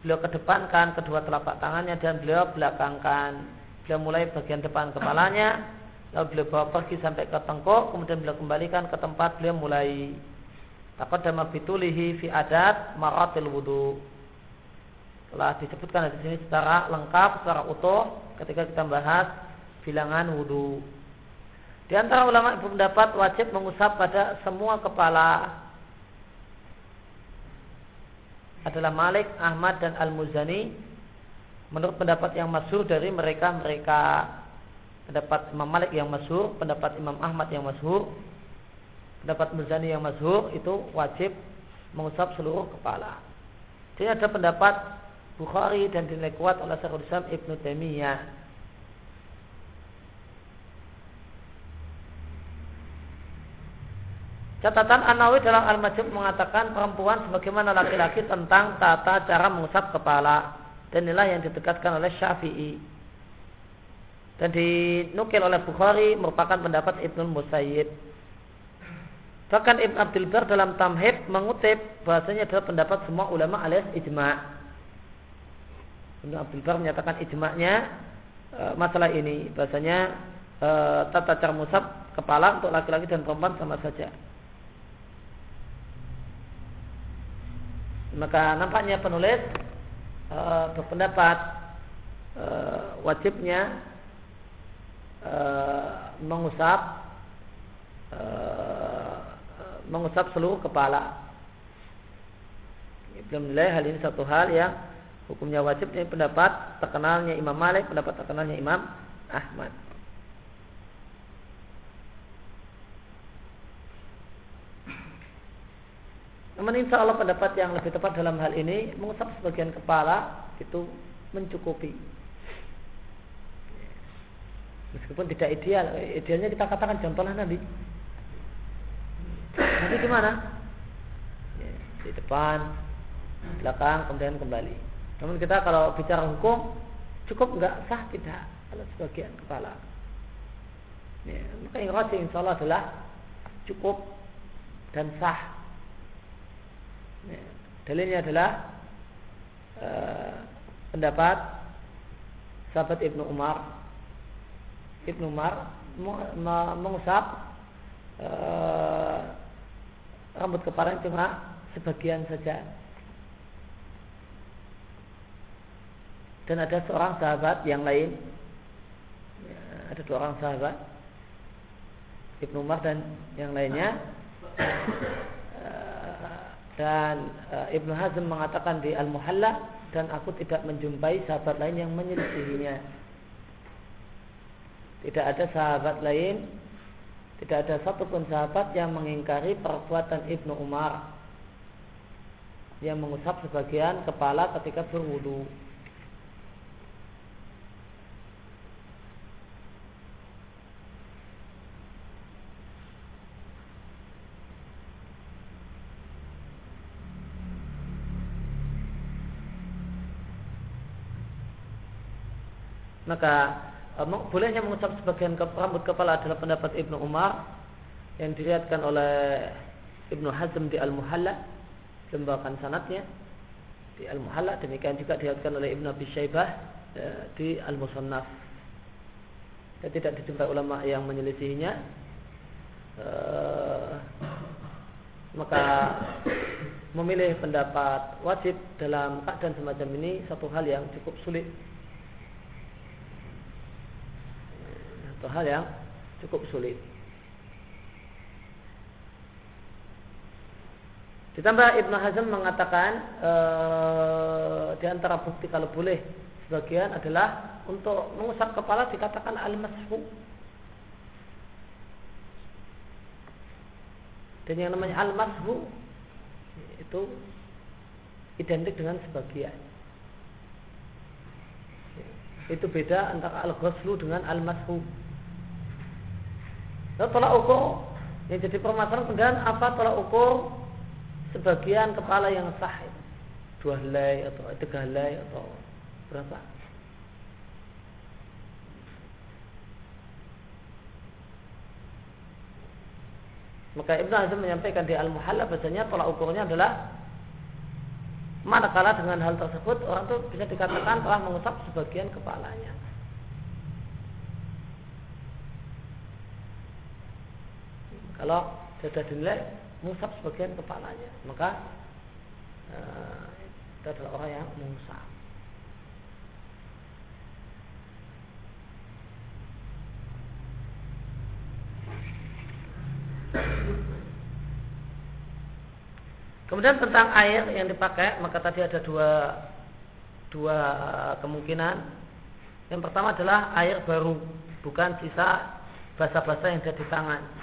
Beliau kedepankan kedua telapak tangannya dan beliau belakangkan. Beliau mulai bagian depan kepalanya lalu beliau bawa pergi sampai ke tengkuk kemudian beliau kembalikan ke tempat beliau mulai. Takut dan bitulihi fi adat maratil wudu. Telah disebutkan di sini secara lengkap secara utuh ketika kita bahas bilangan wudu di antara ulama berpendapat wajib mengusap pada semua kepala. Adalah Malik, Ahmad dan Al-Muzani. Menurut pendapat yang masyhur dari mereka-mereka. Pendapat Imam Malik yang masyhur, pendapat Imam Ahmad yang masyhur, pendapat Muzani yang masyhur itu wajib mengusap seluruh kepala. Jadi ada pendapat Bukhari dan dinilai kuat oleh Syekhul Islam Ibnu Taimiyah Catatan Anawi dalam Al-Majid mengatakan perempuan sebagaimana laki-laki tentang tata cara mengusap kepala. Dan inilah yang ditegaskan oleh Syafi'i. Dan dinukil oleh Bukhari merupakan pendapat Ibnu Musayyid. Bahkan Ibn Abdul Bar dalam Tamhid mengutip bahasanya adalah pendapat semua ulama alias ijma'. Ibn Abdul Bar menyatakan ijma'nya e, masalah ini. Bahasanya e, tata cara mengusap kepala untuk laki-laki dan perempuan sama saja. Maka nampaknya penulis e, berpendapat e, wajibnya e, mengusap e, mengusap seluruh kepala. Belum menilai hal ini satu hal yang hukumnya wajib ini pendapat terkenalnya Imam Malik, pendapat terkenalnya Imam Ahmad. Namun insya Allah pendapat yang lebih tepat dalam hal ini mengusap sebagian kepala itu mencukupi. Meskipun tidak ideal, idealnya kita katakan contohnya Nabi. Nabi gimana? Ya, di depan, belakang, kemudian kembali. Namun kita kalau bicara hukum cukup enggak sah tidak kalau sebagian kepala. Ya, maka yang insya Allah adalah cukup dan sah. Dalilnya adalah uh, pendapat sahabat Ibnu Umar. Ibnu Umar mengusap uh, rambut kepala cuma sebagian saja. Dan ada seorang sahabat yang lain, ada dua orang sahabat, Ibnu Umar dan yang lainnya dan e, Ibnu Hazm mengatakan di Al-Muhalla dan aku tidak menjumpai sahabat lain yang menyelisihinya. Tidak ada sahabat lain, tidak ada satupun sahabat yang mengingkari perbuatan Ibnu Umar yang mengusap sebagian kepala ketika berwudu. Maka bolehnya mengucap sebagian rambut kepala adalah pendapat Ibnu Umar yang dilihatkan oleh Ibnu Hazm di Al-Muhalla lembakan sanatnya di Al-Muhalla. Demikian juga dilihatkan oleh Ibnu Abi Syaibah eh, di Al-Musannaf. Dan tidak dijumpai ulama yang menyelisihinya. Eh, maka memilih pendapat wajib dalam keadaan semacam ini satu hal yang cukup sulit Satu hal yang cukup sulit. Ditambah Ibnu Hazm mengatakan e, di antara bukti kalau boleh sebagian adalah untuk mengusap kepala dikatakan al-mashu. Dan yang namanya al-mashu itu identik dengan sebagian. Itu beda antara al-ghuslu dengan al-mashu. Nah, tolak ukur yang jadi permasalahan kemudian apa tolak ukur sebagian kepala yang sah dua helai atau tiga helai atau berapa? Maka Ibnu Hazm menyampaikan di Al-Muhalla bahasanya tolak ukurnya adalah manakala dengan hal tersebut orang itu bisa dikatakan telah mengusap sebagian kepalanya. Kalau sudah dinilai musab sebagian kepalanya, maka uh, itu adalah orang yang musab. Kemudian tentang air yang dipakai, maka tadi ada dua dua kemungkinan. Yang pertama adalah air baru, bukan sisa basa-basa yang ada di tangan.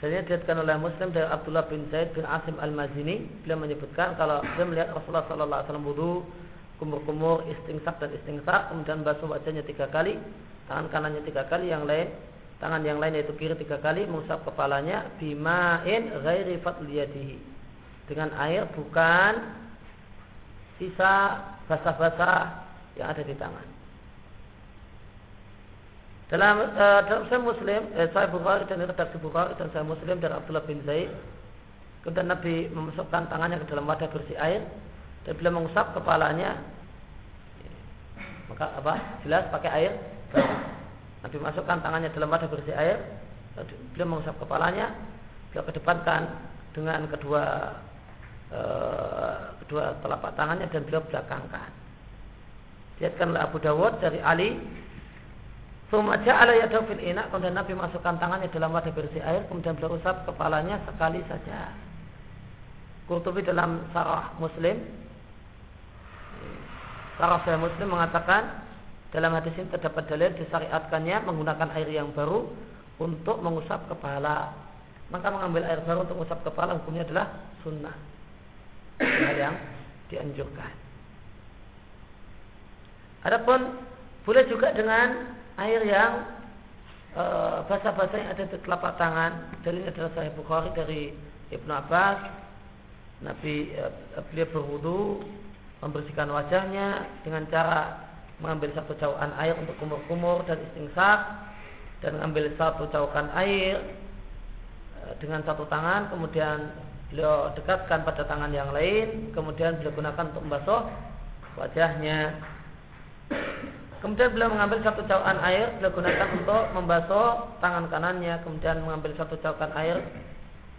Dan ini diriatkan oleh Muslim dari Abdullah bin Zaid bin Asim Al-Mazini. Beliau menyebutkan kalau dia melihat Rasulullah Sallallahu Alaihi Wasallam wudhu kumur-kumur istingsak dan istingsak kemudian basuh wajahnya tiga kali tangan kanannya tiga kali yang lain tangan yang lain yaitu kiri tiga kali mengusap kepalanya bimain ghairi fadliyadihi dengan air bukan sisa basah-basah yang ada di tangan dalam uh, dalam saya Muslim, eh, saya Bukhari dan redaksi Bukhari dan saya Muslim dari Abdullah bin Zaid. Kemudian Nabi memasukkan tangannya ke dalam wadah bersih air dan beliau mengusap kepalanya. Maka apa? Jelas pakai air. Nabi masukkan tangannya dalam wadah bersih air. Beliau mengusap kepalanya. Beliau kedepankan dengan kedua uh, kedua telapak tangannya dan beliau belakangkan. Lihatkan oleh Abu Dawud dari Ali Sumaja ala yadahu fil ina Kemudian Nabi masukkan tangannya dalam wadah bersih air Kemudian beliau usap kepalanya sekali saja. Qurtubi dalam sarah muslim Sarah saya muslim mengatakan Dalam hadis ini terdapat dalil disyariatkannya Menggunakan air yang baru Untuk mengusap kepala. Maka mengambil air baru untuk mengusap kepala Hukumnya adalah sunnah. Hal yang dianjurkan. Adapun boleh juga dengan air yang e, basah-basah yang ada di telapak tangan. Dalilnya adalah Sahih Bukhari dari Ibnu Abbas. Nabi e, beliau berwudu membersihkan wajahnya dengan cara mengambil satu caukan air untuk kumur-kumur dan istingsak dan mengambil satu caukan air e, dengan satu tangan kemudian beliau dekatkan pada tangan yang lain kemudian beliau gunakan untuk membasuh wajahnya Kemudian beliau mengambil satu caukan air, beliau gunakan untuk membasuh tangan kanannya, kemudian mengambil satu caukan air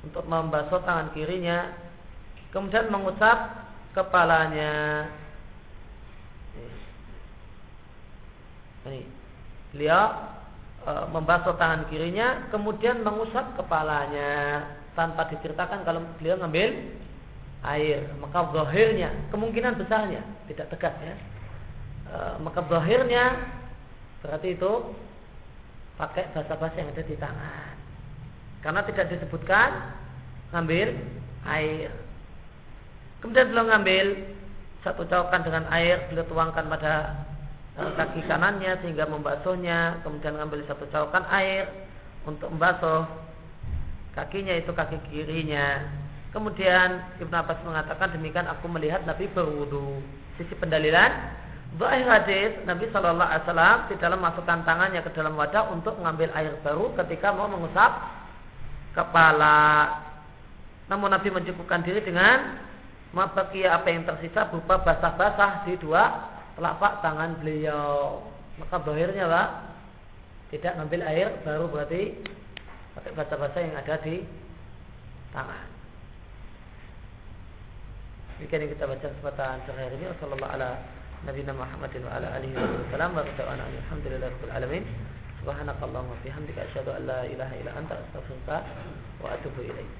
untuk membasuh tangan kirinya, kemudian mengusap kepalanya. Ini, beliau e, membasuh tangan kirinya, kemudian mengusap kepalanya tanpa diceritakan kalau beliau ngambil air. Maka zahirnya, kemungkinan besarnya tidak tegas ya e, maka berakhirnya berarti itu pakai bahasa-bahasa yang ada di tangan. Karena tidak disebutkan ngambil air. Kemudian beliau ngambil satu caukan dengan air beliau tuangkan pada e, kaki kanannya sehingga membasuhnya. Kemudian ngambil satu caukan air untuk membasuh kakinya itu kaki kirinya. Kemudian Ibnu Abbas mengatakan demikian aku melihat Nabi berwudu. Sisi pendalilan Zahir hadis Nabi Shallallahu Alaihi Wasallam di dalam masukkan tangannya ke dalam wadah untuk mengambil air baru ketika mau mengusap kepala. Namun Nabi mencukupkan diri dengan mabakia apa yang tersisa berupa basah-basah di dua telapak tangan beliau. Maka zahirnya pak tidak ngambil air baru berarti pakai basah-basah yang ada di tangan. Demikian yang kita baca kesempatan sore hari ini. Wassalamualaikum نبينا محمد وعلى آله وصحبه وسلم وتوانا الحمد لله رب العالمين سبحانك اللهم وبحمدك أشهد أن لا إله إلا أنت أستغفرك وأتوب إليك